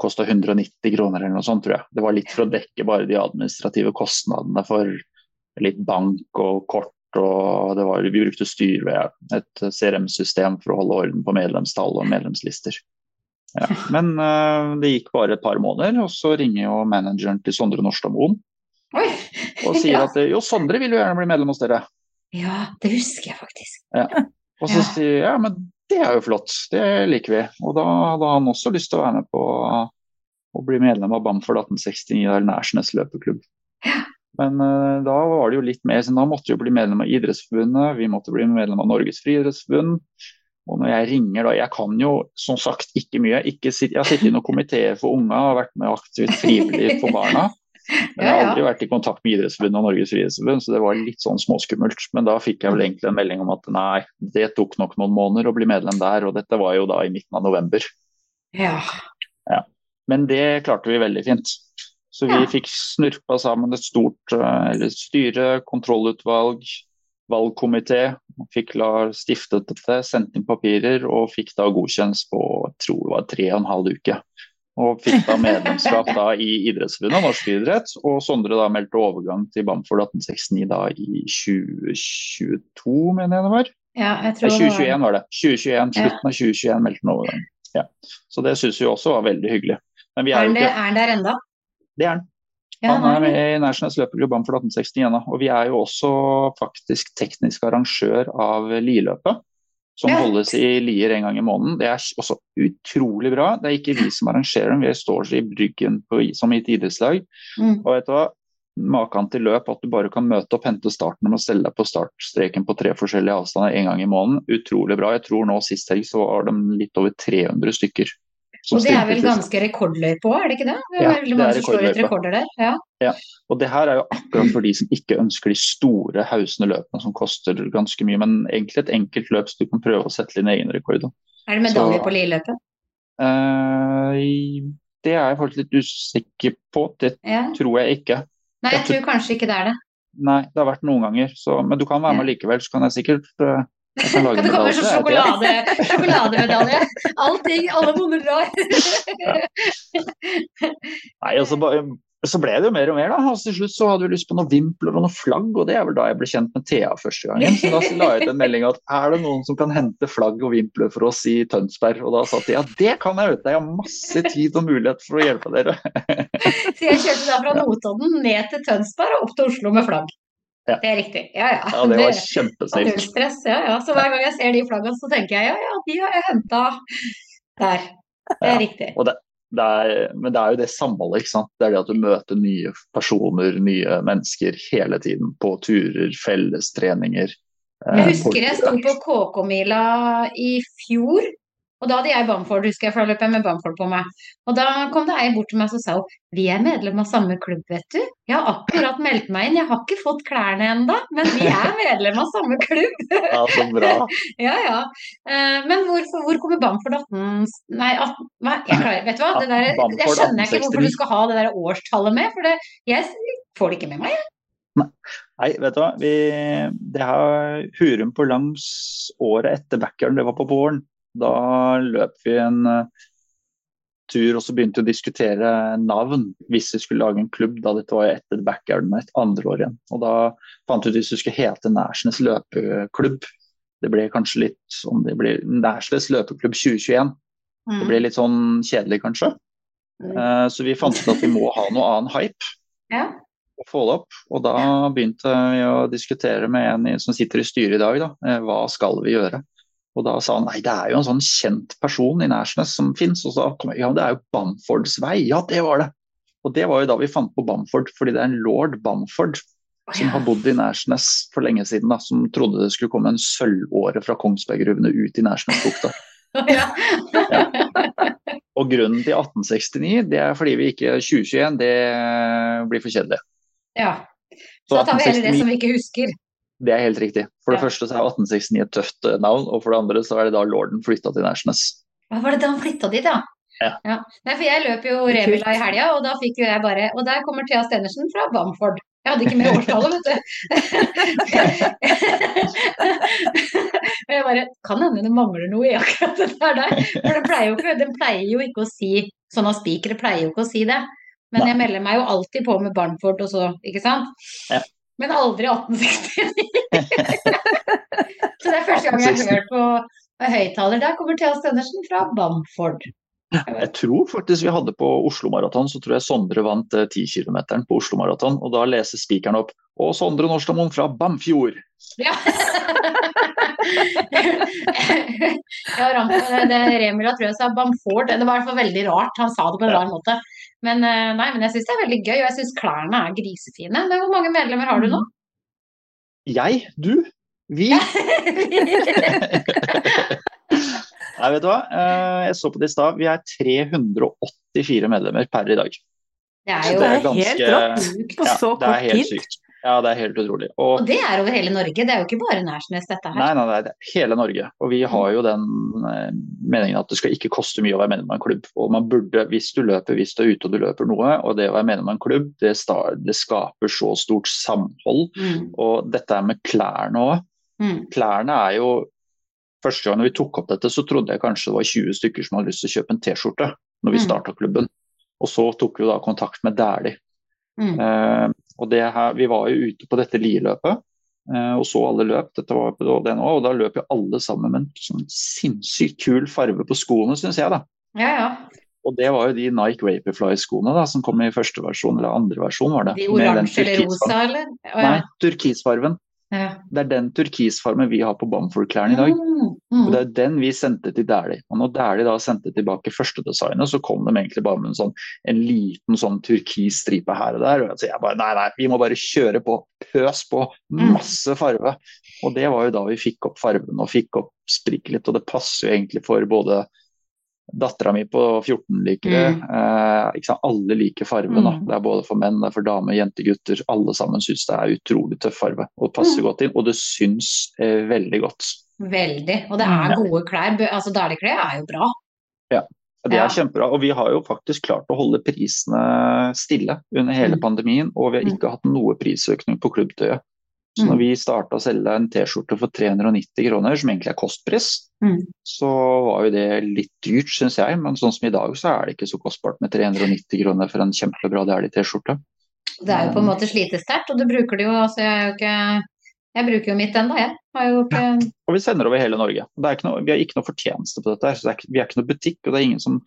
kosta 190 kroner eller noe sånt, tror jeg. Det var litt for å dekke bare de administrative kostnadene for litt bank og kort. Og det var, vi brukte Styrved, et CRM-system for å holde orden på medlemstall og medlemslister. Ja. Men uh, det gikk bare et par måneder, og så ringer jo manageren til Sondre Nordstadmoen og sier Ja. at jo, Sondre vil jo gjerne bli medlem hos dere. Ja, det husker jeg faktisk. Og så Ja. sier jeg ja, men det er jo flott, det liker vi. Og da hadde han også lyst til å være med på å bli medlem av Bamford 1869, eller Nærsnes løpeklubb. Men uh, da var det jo litt mer, så da måtte vi jo bli medlem av Idrettsforbundet, vi måtte bli medlem av Norges friidrettsforbund. Og når jeg ringer da, jeg kan jo som sagt ikke mye. Ikke sitt, jeg har sittet i noen komiteer for unga og vært med aktivt frivillig for barna. Men jeg har Ja, ja. aldri vært i kontakt med Idrettsforbundet og Norges friidrettsforbund, så det var litt sånn småskummelt. Men da fikk jeg vel egentlig en melding om at nei, det tok nok noen måneder å bli medlem der, og dette var jo da i midten av november. Ja. Men det klarte vi veldig fint. Så vi Ja. fikk snurpa sammen et stort eh, eller styre, kontrollutvalg, valgkomité. Fikk stiftet dette, sendt inn papirer og fikk da godkjent på jeg tror det var tre og en halv uke. Og fikk da medlemskap da i Idrettsforbundet Norsk idrett. Og Sondre da meldte overgang til Bamford 1869 da i 2022, mener jeg det var. ja, jeg tror var 2021 var det. 2021, Slutten av 2021 meldte han overgang. Ja. Så det syns vi også var veldig hyggelig. Men vi Er er jo ikke er han der enda? Det er han. Ja, Han er med i Nationals løpeklubb Bamford 1869 ennå. Og vi er jo også faktisk teknisk arrangør av Lieløpet. Som Ja. holdes i Lier en gang i måneden. Det er også utrolig bra. Det er ikke vi som arrangerer dem, vi står i bryggen på, som i et idrettslag. Mm. Og vet du hva? Maken til løp at du bare kan møte opp, hente starten og stelle deg på startstreken på tre forskjellige avstander en gang i måneden. Utrolig bra. Jeg tror nå sist helg så var de litt over 300 stykker. Og det er vel ganske rekordløype òg, er det ikke det? Det er Ja, veldig mange som slår ut rekorder der. Ja. Og det her er jo akkurat for de som ikke ønsker de store, hausende løpene som koster ganske mye, men egentlig et enkelt løp så du kan prøve å sette din egen rekord. Er det medalje på Lieløpet? Uh, det er jeg faktisk litt usikker på, det Ja. tror jeg ikke. Nei, jeg tror kanskje ikke det er det. Nei, det har vært noen ganger, så, men du kan være med likevel, så kan jeg sikkert eh, jeg kan det komme sånn sjokolade, sjokolademedalje? Allting, alle boner drar. Nei, altså, ba- så ble det jo mer og mer, da. Altså, til slutt så hadde vi lyst på noen vimpler og noen flagg, og det er vel da jeg ble kjent med Thea første gangen. Så da la jeg ut en melding at er det noen som kan hente flagg og vimpler for oss i Tønsberg? Og da sa Thea det kan jeg, vet du. Jeg har masse tid og mulighet for å hjelpe dere. Så jeg kjørte da fra Notodden ned til Tønsberg og opp til Oslo med flagg. Ja. Det er riktig. Ja, ja. Ja, det var Null stress. Ja, ja. Så hver gang jeg ser de flaggene, så tenker jeg ja, ja, de har jeg henta der. Det er riktig. Det, det er, men det er jo det samholdet, ikke sant. Det er det at du møter nye personer, nye mennesker hele tiden. På turer, fellestreninger. eh, Jeg husker jeg sto på KK-mila i fjor, og da hadde jeg Bamford, husker jeg, for da løp jeg med Bamford på meg. Og da kom det ei bort til meg og sa hun, vi er medlem av samme klubb, vet du. Jeg har akkurat meldt meg inn, jeg har ikke fått klærne ennå, men vi er medlem av samme klubb. Ja, så bra. Ja, ja. Eh, Men hvorfor, hvor kommer Bamford 18... Nei, 18, nei jeg klarer, vet du hva? Det der, jeg skjønner ikke hvorfor du skal ha det der årstallet med, for det, jeg får det ikke med meg. jeg. Nei, vet du hva. Vi, det har Hurum på langs året etter backeren, det var på våren. Da løp vi en eh, tur, og så begynte å diskutere navn hvis vi skulle lage en klubb. da Dette var etter backyarden et andre år igjen. Og da fant vi ut hvis vi skulle hete Nærsnes løpeklubb. Det ble kanskje litt om det blir Nærsnes løpeklubb 2021. Det Mm. ble litt sånn kjedelig, kanskje. Eh, Så vi fant ut at vi må ha noe annen hype Ja. å få det opp. Og da begynte vi å diskutere med en som sitter i styret i dag, da. eh, Hva skal vi gjøre? Og da sa han nei, det er jo en sånn kjent person i Nærsnes som fins. Og så kom jeg ja, det er jo Bamfords vei. Ja, det var det. Og det var jo da vi fant på Bamford, fordi det er en lord Bamford som har bodd i Nærsnes for lenge siden, da, som trodde det skulle komme en sølvåre fra Kongsbergruvene ut i Nærsnesbukta. Ja. Og grunnen til 1869, det er fordi vi ikke 2021, det blir for kjedelig. ja. Så Så da tar vi heller det som vi ikke husker. Det er helt riktig. For det Ja. første så er 1869 et tøft eh, navn, og for det andre så er det da lorden flytta til Nærsnes. Hva var det da han flytta dit, ja? Ja. Nei, for jeg løp jo Revila i helga, og da fikk jo jeg bare Og der kommer Thea Stenersen fra Bamford. Jeg hadde ikke med årstallet, vet du. Og jeg bare Kan hende det mangler noe i akkurat det der der. For den pleier jo ikke, den pleier jo ikke å si Sånne spikere pleier jo ikke å si det. Men Nei. jeg melder meg jo alltid på med Bamford og så, ikke sant? Ja. Men aldri 1869. så det er første gang jeg hørt på høyttaler. Der kommer Thea Stenersen fra Bamford. Jeg tror faktisk vi hadde på Oslo Maraton, så tror jeg Sondre vant eh, 10 km på Oslo Maraton. Og da leser spikeren opp Og Sondre Norstadmoen fra Bamfjord. Ja. ja, Ram- det Remila tror jeg sa Bamford. Det var i hvert fall veldig rart. Han sa det på en rar måte. Men, eh, nei, men jeg syns det er veldig gøy, og jeg syns klærne er grisefine. Men hvor mange medlemmer har du nå? Jeg, du, vi. Nei, vet du hva. Eh, Jeg så på det i stad. Vi er 384 medlemmer per i dag. Det er jo det er helt ganske- rått på så kort tid. det er helt sykt. Ja, det er helt utrolig. Og Og det er over hele Norge, det er jo ikke bare Nærsnes dette her. Nei, nei, nei, det er hele Norge. Og vi har jo den eh, meningen at det skal ikke koste mye å være medlem av en klubb. Og man burde, hvis du løper, hvis du er ute og du løper noe, og det å være medlem av en klubb, det, det skaper så stort samhold. Mm, Og dette er med klærne òg. mm, Klærne er jo Første gang vi tok opp dette, så trodde jeg kanskje det var 20 stykker som hadde lyst til å kjøpe en T-skjorte når vi Mm. starta klubben. Og så tok vi da kontakt med Dæhlie. mm. Og det her, vi var jo ute på dette lieløpet eh, og så alle løp. Dette var på det nå, og da løp jo alle sammen med en sånn sinnssykt kul farge på skoene, syns jeg. da. Ja, ja. Og det var jo de Nike Vaporfly-skoene da, som kom i første versjon, eller andre versjon, var det. De Med den oransje eller rosa, eller? Oh, ja. Nei, ja. Ja. Det er den turkisfarmen vi har på Bamford-klærne i dag. Mm, Og mm. det er den vi sendte til Dæhlie. Og når Dæhlie da sendte tilbake førstedesignet, så kom de egentlig bare med en, sånn, en liten sånn turkis stripe her og der. Og jeg bare nei, nei, vi må bare kjøre på. Pøs på. Mm. Masse farve. Og det var jo da vi fikk opp fargen og fikk opp spriket litt. Og det passer jo egentlig for både Dattera mi på 14 liker det. Mm. Eh. Alle liker farve. Mm. Det er både for menn, det er for damer, jenter, gutter. Alle sammen syns det er utrolig tøff farve og passer Mm. godt inn. Og det syns eh, veldig godt. Veldig. Og det er Ja. gode klær. Altså, Dæhlie-klær er jo bra. Ja. Det er kjempebra. Og vi har jo faktisk klart å holde prisene stille under hele Mm. pandemien. Og vi har ikke hatt noe prisøkning på klubbtøyet. Så Mm. når vi starta å selge en T-skjorte for 390 kroner, som egentlig er kostpris, Mm. så var jo det litt dyrt, syns jeg. Men sånn som i dag, så er det ikke så kostbart med 390 kroner for en kjempebra Dæhlie T-skjorte. Det er jo på en måte slitesterkt, og du bruker det jo altså Jeg jo ikke Jeg bruker jo mitt ennå, jeg. Har jo ikke Og vi sender over hele Norge. Noe, vi har ikke noe fortjeneste på dette. her, så det Vi er ikke noe butikk, og det er ingen som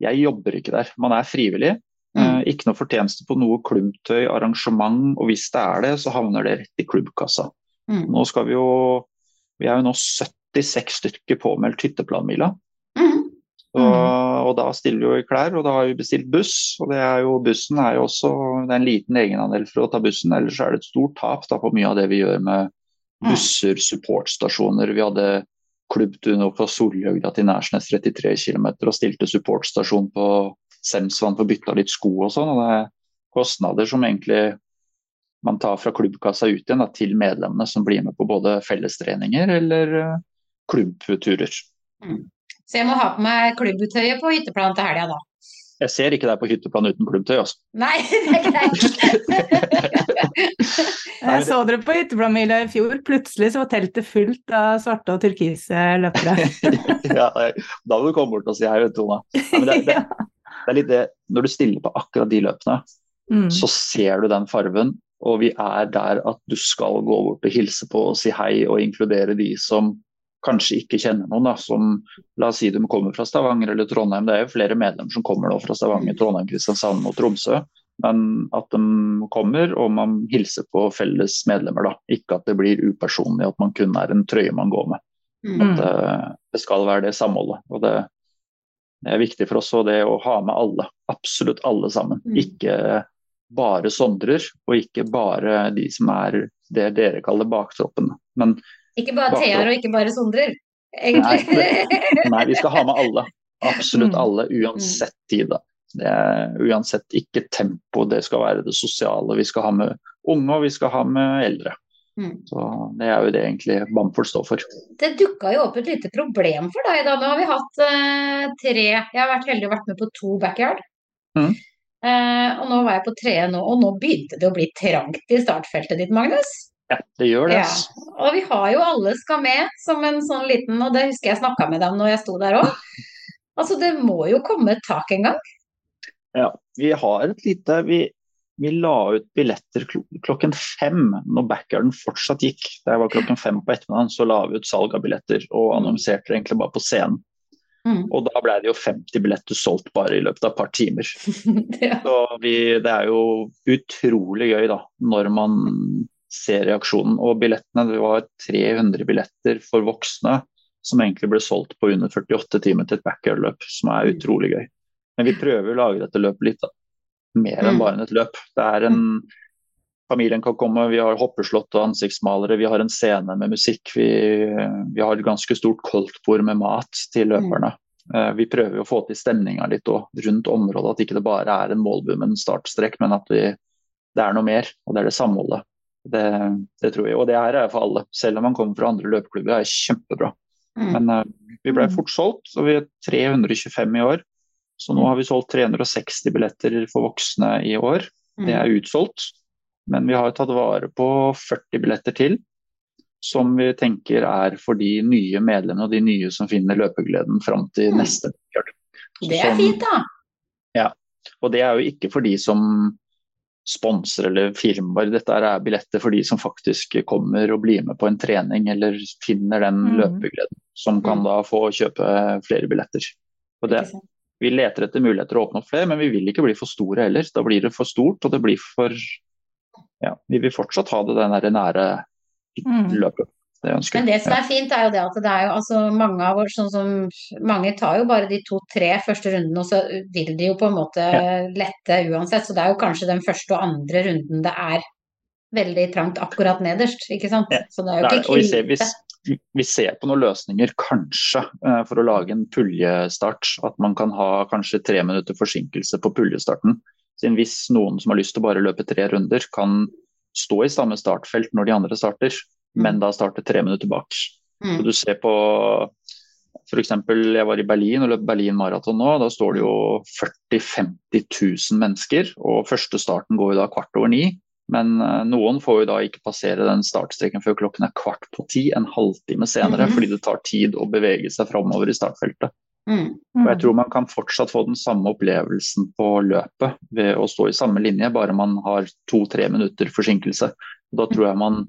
Jeg jobber ikke der. Man er frivillig. Mm. Eh, ikke noe fortjeneste på noe klubbtøy, arrangement, og hvis det er det, så havner det rett i klubbkassa. mm. Nå skal vi jo Vi er jo nå 76 stykker påmeldt hytteplanmila. Mm. Og, og da stiller vi jo i klær, og da har vi bestilt buss. Og det er jo, bussen er jo også det er en liten egenandel for å ta bussen, ellers er det et stort tap da, på mye av det vi gjør med Mm. busser, supportstasjoner. Vi hadde klubbtur nå på Solhjøgda til Nærsnes 33 km og stilte supportstasjon på Semsvann får å bytte litt sko og sånn. og Det er kostnader som egentlig man tar fra klubbkassa ut igjen da, til medlemmene som blir med på både fellestreninger eller eh, klubbturer. Så jeg må ha på meg klubbtøyet på hytteplan til helga, da. Jeg ser ikke deg på hytteplan uten klubbtøy. altså. Nei, det er greit. Jeg så dere på Hytteplanmila i fjor. Plutselig så var teltet fullt av svarte og turkise løpere. ja, da må du komme bort og si hei, vet du, Tone. Ja, det, det, det, er litt det, når du stiller på akkurat de løpene, mm. så ser du den farven. Og vi er der at du skal gå bort og hilse på og si hei og inkludere de som kanskje ikke kjenner noen. Da, som La oss si de kommer fra Stavanger eller Trondheim. Det er jo flere medlemmer som kommer nå fra Stavanger, Trondheim, Kristiansand og Tromsø. Men at de kommer og man hilser på felles medlemmer. da. Ikke at det blir upersonlig, at man kun er en trøye man går med. Mm. At det, eh, det, skal være det samholdet. og det, det er viktig for oss og det å ha med alle. Absolutt alle sammen. Mm. Ikke bare sondrer, og ikke bare de som er det dere kaller baktroppene. Men ikke bare Thear og ikke bare sondrer, egentlig. Nei, nei, vi skal ha med alle. Absolutt mm. alle, uansett tid. da. Det er uansett ikke tempo, det skal være det sosiale. Vi skal ha med unge, og vi skal ha med eldre. Mm. Så Det er jo det egentlig Bamford står for. Det dukka jo opp et lite problem for deg da. Nå har vi hatt eh, tre Jeg har vært heldig og vært med på to backyard. Mm. Eh, og nå var jeg på tredje nå, og nå begynte det å bli trangt i startfeltet ditt, Magnus. Ja, det gjør det. Ja. Og vi har jo Alle skal med som en sånn liten, og det husker jeg snakka med deg om når jeg sto der òg. Altså det må jo komme et tak en gang? Ja, vi har et lite Vi, vi la ut billetter klokken fem når backyarden fortsatt gikk. Det var klokken fem på ettermiddagen, så la vi ut salg av billetter og mm. annonserte egentlig bare på scenen. Mm. Og da ble det jo 50 billetter solgt bare i løpet av et par timer. ja. Så vi, det er jo utrolig gøy da, når man ser reaksjonen. Og billettene, det var 300 billetter for voksne som egentlig ble solgt på under 48 timer til et backyard-løp, som er mm. utrolig gøy. Men vi prøver å lage dette løpet litt da. Mer enn mm. bare et løp. Det er en Familien kan komme, vi har hoppeslott og ansiktsmalere, vi har en scene med musikk. Vi, vi har et ganske stort koldtbord med mat til løperne. Mm. Vi prøver å få til stemninga litt også, rundt området, at ikke det bare er en målbu med en startstrekk, men at vi, det er noe mer. Og det er det samholdet. Det, det, tror jeg. Og det her er for alle. Selv om man kommer fra andre løpeklubber, er kjempebra. Mm. Men uh, vi ble mm. fort solgt, og vi er 325 i år. Så nå har vi solgt 360 billetter for voksne i år. Det er utsolgt. Men vi har tatt vare på 40 billetter til, som vi tenker er for de nye medlemmene og de nye som finner løpegleden fram til mm. neste kjørt. Det er fint, da. Ja. Og det er jo ikke for de som sponser eller firmaer. Dette er billetter for de som faktisk kommer og blir med på en trening eller finner den mm. løpegleden, som kan mm. da få kjøpe flere billetter. Og det, vi leter etter muligheter å åpne opp flere, men vi vil ikke bli for store heller. Da blir det for stort, og det blir for ja, vi vil fortsatt ha det den nære mm. løpet. Det Men det som er fint, er jo det at det er jo altså mange av oss, sånn som mange tar jo bare de to-tre første rundene, og så vil de jo på en måte ja. lette uansett. Så det er jo kanskje den første og andre runden det er veldig trangt akkurat nederst, ikke sant. Ja. Så det er jo ikke vi vi, vi ser på noen løsninger, kanskje, eh, for å lage en puljestart. At man kan ha kanskje tre minutter forsinkelse på puljestarten. Siden hvis noen som har lyst til å bare løpe tre runder, kan stå i samme startfelt når de andre starter, men da starte tre minutter bak. Mm. Så du ser på F.eks. jeg var i Berlin og løp Berlin maraton nå. Da står det jo 40 000-50 000 mennesker, og første starten går jo da kvart over ni. Men uh, noen får jo da ikke passere den startstreken før klokken er kvart på ti, en halvtime senere, mm. fordi det tar tid å bevege seg framover i startfeltet. Mm. Og jeg tror man kan fortsatt få den samme opplevelsen på løpet ved å stå i samme linje, bare man har to-tre minutter forsinkelse. Da tror jeg man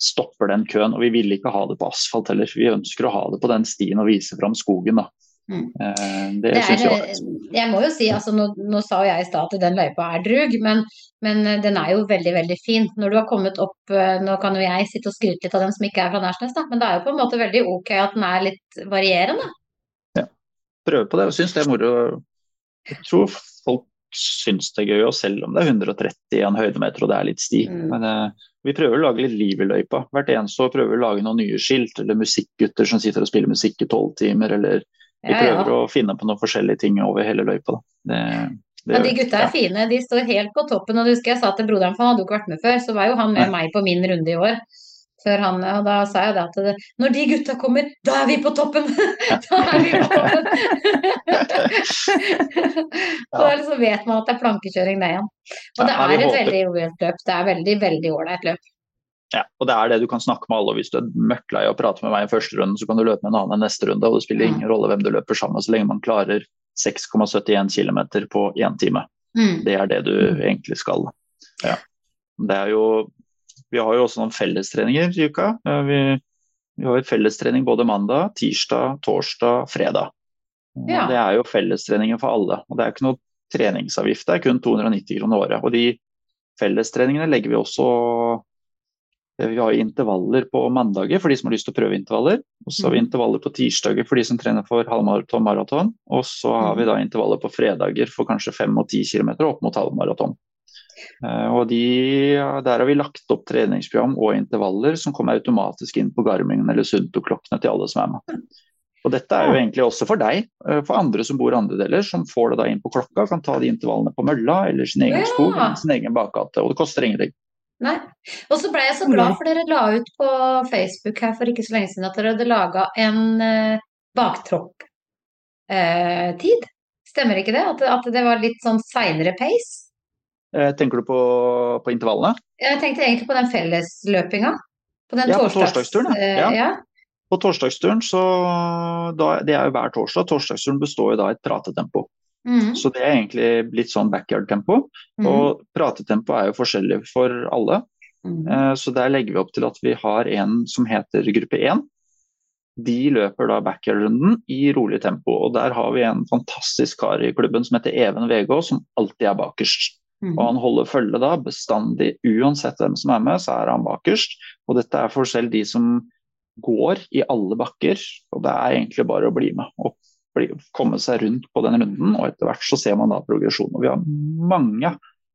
stopper den køen. Og vi vil ikke ha det på asfalt heller. Vi ønsker å ha det på den stien og vise fram skogen. da. Mm. Eh, det, det er, jeg, jeg må jo si, altså nå, nå sa jeg i stad at den løypa er drug, men, men, den er jo veldig veldig fin. Når du har kommet opp eh, Nå kan jo jeg sitte og skryte litt av dem som ikke er fra Nærsnes, da, men det er jo på en måte veldig ok at den er litt varierende prøve på det Jeg synes det er moro. Jeg tror folk syns det er gøy, og selv om det er 130 en høydemeter og det er litt sti. Mm. Men uh, vi prøver å lage litt liv i løypa. Hvert eneste år prøver vi å lage noen nye skilt, eller musikkgutter som sitter og spiller musikk i tolv timer, eller vi prøver ja. å finne på noen forskjellige ting over hele løypa. Det, det, Men de gutta er ja. fine, de står helt på toppen. Og du husker jeg sa til broderen, for han hadde jo ikke vært med før, så var jo han med Nei. meg på min runde i år. før han, og da sa jeg det at det, når de gutta kommer, da er vi på toppen! da er vi på toppen! Så liksom vet man at det er plankekjøring det igjen. Og det er et veldig rolig løp. Det er veldig, veldig ålreit løp. Ja, og det er det du kan snakke med alle. og Hvis du er møkklei av å prate med meg i første runde, så kan du løpe med en annen i neste runde. og Det spiller ingen rolle hvem du løper sammen med, så lenge man klarer 6,71 km på én time. Mm. Det er det du egentlig skal. Ja. Det er jo, vi har jo også noen fellestreninger i uka. Vi, vi har fellestrening både mandag, tirsdag, torsdag, fredag. Og Ja. Det er jo fellestreninger for alle. og Det er ikke noe treningsavgift, det er kun 290 kroner året. Og de fellestreningene legger vi også vi har intervaller på mandager for de som har lyst til å prøve intervaller. Og så har vi Mhm. intervaller på tirsdager for de som trener for halvmaraton maraton. Og så har vi da intervaller på fredager for kanskje 5 og 10 km opp mot halvmaraton. Eh, Og de, der har vi lagt opp treningsprogram og intervaller som kommer automatisk inn på Garmin eller Sunto-klokkene til alle som er med. Og Dette er jo egentlig også for deg, eh, for andre som bor andre deler, som får det da inn på klokka, kan ta de intervallene på mølla eller sin egen skog eller sin egen bakgate. Og det koster ingenting. Nei. Og så ble jeg så glad for dere la ut på Facebook her for ikke så lenge siden at dere hadde laga en uh, baktropp-tid. Stemmer ikke det? At, at det var litt sånn seinere pace? Eh, Tenker du på, på intervallene? Jeg tenkte egentlig på den fellesløpinga. På den Ja, på torsdagsturen, ja. eh, Ja. ja. På torsdagsturen, så da, det er jo hver torsdag. Torsdagsturen består jo da i et pratetempo. Mhm. Så det er egentlig litt sånn backyard-tempo. Mm. Og pratetempo er jo forskjellig for alle. Mm. Eh, Så der legger vi opp til at vi har en som heter gruppe 1. De løper da backyard-runden i rolig tempo. Og der har vi en fantastisk kar i klubben som heter Even Vegå, som alltid er bakerst. Mhm. Og han holder følge da bestandig, uansett hvem som er med, så er han bakerst. Og dette er for selv de som går i alle bakker. Og det er egentlig bare å bli med bli, komme seg rundt på den runden. Og etter hvert så ser man da progresjon. Og vi har mange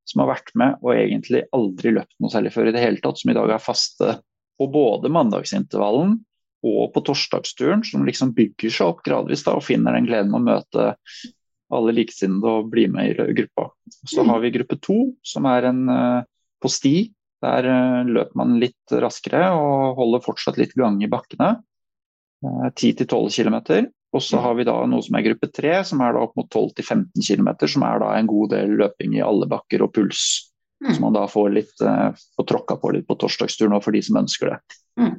som har vært med og egentlig aldri løpt noe særlig før i det hele tatt, som i dag er faste på både mandagsintervallen og på torsdagsturen, som liksom bygger seg opp gradvis da, og finner den gleden med å møte alle likesinnede og bli med i gruppa. Så har vi gruppe to, som er en eh, på sti. Der eh, løper man litt raskere og holder fortsatt litt gang i bakkene. Eh, 10-12 km. Og så har vi da noe som er gruppe tre, som er da opp mot 12-15 km, som er da en god del løping i alle bakker og puls. Mm. Som man da får litt eh, får tråkka på litt på torsdagsturen og for de som ønsker det. Mm.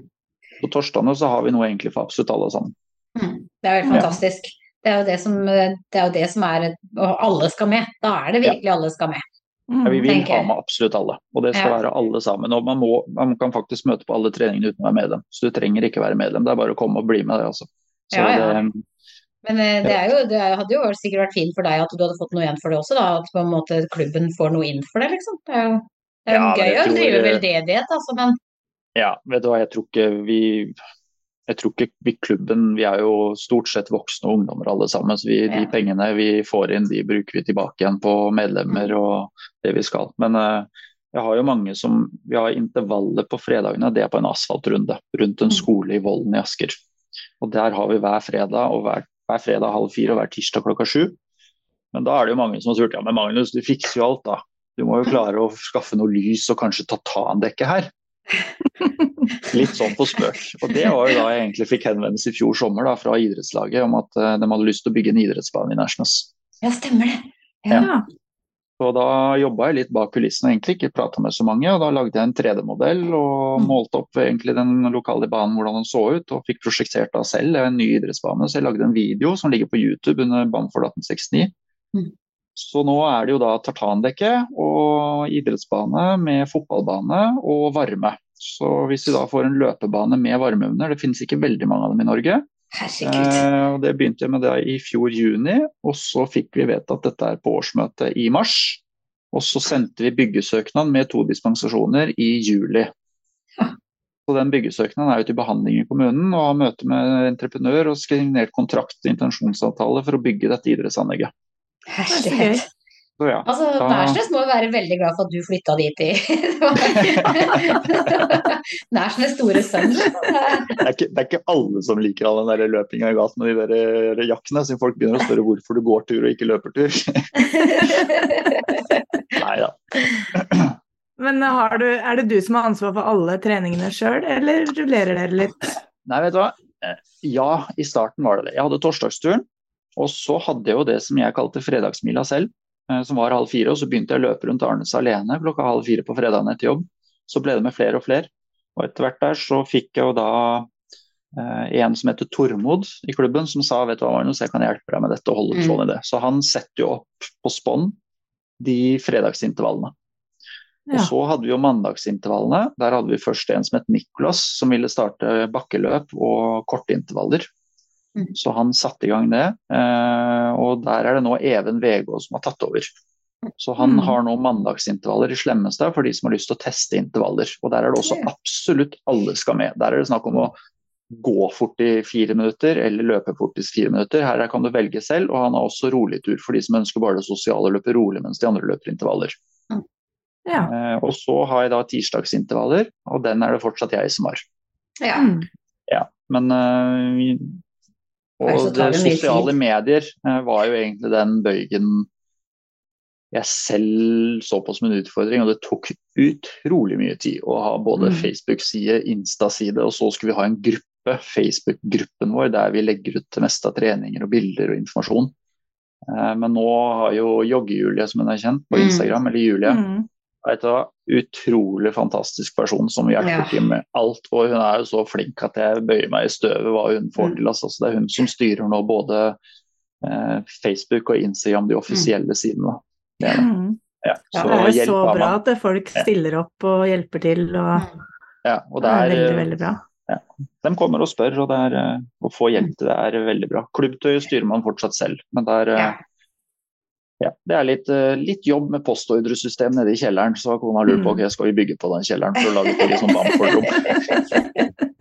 På torsdagene så har vi noe egentlig for absolutt alle sammen. Mm. Det er jo fantastisk. Ja. Det er som, det er, jo det som er Og alle skal med. Da er det virkelig alle skal med. Mm. Ja, vi vil ha med absolutt alle, og det skal Ja. være alle sammen. Og man, må, man kan faktisk møte på alle treningene uten å være medlem, så du trenger ikke være medlem. Det er bare å komme og bli med. Det, altså. Så Ja, ja. Det, Men eh, det, er jo, det hadde jo sikkert vært fint for deg at du hadde fått noe igjen for det også, da. At på en måte klubben får noe inn for det, liksom. Det er jo, det er jo Ja, gøy å drive veldedighet, altså, men ja, vet du hva, jeg tror ikke vi jeg tror ikke vi klubben Vi er jo stort sett voksne og ungdommer alle sammen. så vi, De pengene vi får inn, de bruker vi tilbake igjen på Mm. medlemmer og det vi skal. Men uh, jeg har jo mange som Vi har intervallet på fredagene. Det er på en asfaltrunde rundt en Mm. skole i Vollen i Asker. Og Der har vi hver fredag og hver, hver fredag halv fire og hver tirsdag klokka sju. Men da er det jo mange som har spurt ja, men Magnus, du fikser jo alt da. Du må jo klare å skaffe noe lys og kanskje tatandekke her. Litt sånn på spøk. Og det var jo da jeg egentlig fikk henvendelse i fjor sommer da, fra idrettslaget om at eh, de hadde lyst til å bygge en idrettsbane i Nesjnes. ja, stemmer det. Ja. Så da jobba jeg litt bak kulissene, egentlig, ikke prata med så mange. Og da lagde jeg en 3D-modell og Mm. målte opp egentlig den lokale banen hvordan den så ut. Og fikk prosjektert da selv en ny idrettsbane. Så jeg lagde en video som ligger på YouTube under Bamford 1869. Mm. Så nå er det jo da tartandekke og idrettsbane med fotballbane og varme. Så hvis vi da får en løpebane med varmeovner, det finnes ikke veldig mange av dem i Norge, Herregud. Eh, Det begynte jeg med det i fjor juni, og så fikk vi vedtatt dette er på årsmøtet i mars. Og så sendte vi byggesøknad med to dispensasjoner i juli. Ja. Så den byggesøknaden er jo til behandling i kommunen, og har møte med entreprenør og signert kontrakt og intensjonsavtale for å bygge dette idrettsanlegget. Herlighet. Så ja. Altså, Da- Nærsnes må jo være veldig glad for at du flytta dit i Nærsnes store sønn. Det er- Det, ikke, det er ikke alle som liker all den der løpinga i gaten med de der jakkene, så folk begynner å spørre hvorfor du går tur og ikke løper tur. Nei da. Men har du, er det du som har ansvar for alle treningene sjøl, eller rullerer dere litt? Nei, vet du hva. Eh, Ja, i starten var det det. Jeg hadde torsdagsturen, og så hadde jeg jo det som jeg kalte fredagsmila selv, eh, som var halv fire. Og så begynte jeg å løpe rundt Arnes alene klokka halv fire på fredagen etter jobb. Så ble det med flere og flere. Og etter hvert der så fikk jeg jo da eh, en som heter Tormod i klubben, som sa vet du hva Magnus, jeg kan hjelpe deg med dette og holde Mm. tråden i det. Så han setter jo opp på spånn de fredagsintervallene. Og så hadde vi jo mandagsintervallene. Der hadde vi først en som het Nicolas, som ville starte bakkeløp og korte intervaller. Mm. Så han satte i gang det. eh, Og der er det nå Even Vegås som har tatt over. Så han Mm. har nå mandagsintervaller i Slemmestad for de som har lyst til å teste intervaller. Og der er det også absolutt alle skal med. Der er det snakk om å gå fort i fire minutter eller løpe fort i fire minutter. Her kan du velge selv, og han har også rolig tur for de som ønsker bare det sosiale å løpe rolig mens de andre løper intervaller. Ja. Eh, og så har jeg da tirsdagsintervaller, og den er det fortsatt jeg som har. Ja. ja Men eh, Og det sosiale medier eh, var jo egentlig den bøygen jeg selv så på som en utfordring, og det tok utrolig mye tid å ha både Mm. Facebook-side, Insta-side, og så skulle vi ha en gruppe, Facebook-gruppen vår, der vi legger ut det meste av treninger og bilder og informasjon. Eh, Men nå har jo Jogge-Julie, som hun er kjent på Mm. Instagram, eller Julie, Mm. Utrolig fantastisk person som hjelper Ja. til med alt. Og hun er jo så flink at jeg bøyer meg i støvet hva hun får Mm. til. Altså, det er hun som styrer nå både eh, Facebook og Instagram, de offisielle sidene. Det er det. Mm. Ja, Ja, så Det er jo så bra man. at folk stiller opp og hjelper til, og Ja, og det det er er, veldig, eh, veldig bra. De kommer og spør, og det er, eh, å få hjelp til det er veldig bra. Klubbtøy styrer man fortsatt selv, men det er, eh, Ja. det er litt, eh, litt jobb med postordresystem nede i kjelleren, så kona lurer på Mm. ok, skal vi bygge på den kjelleren for å lage til sånn Bamford-rom.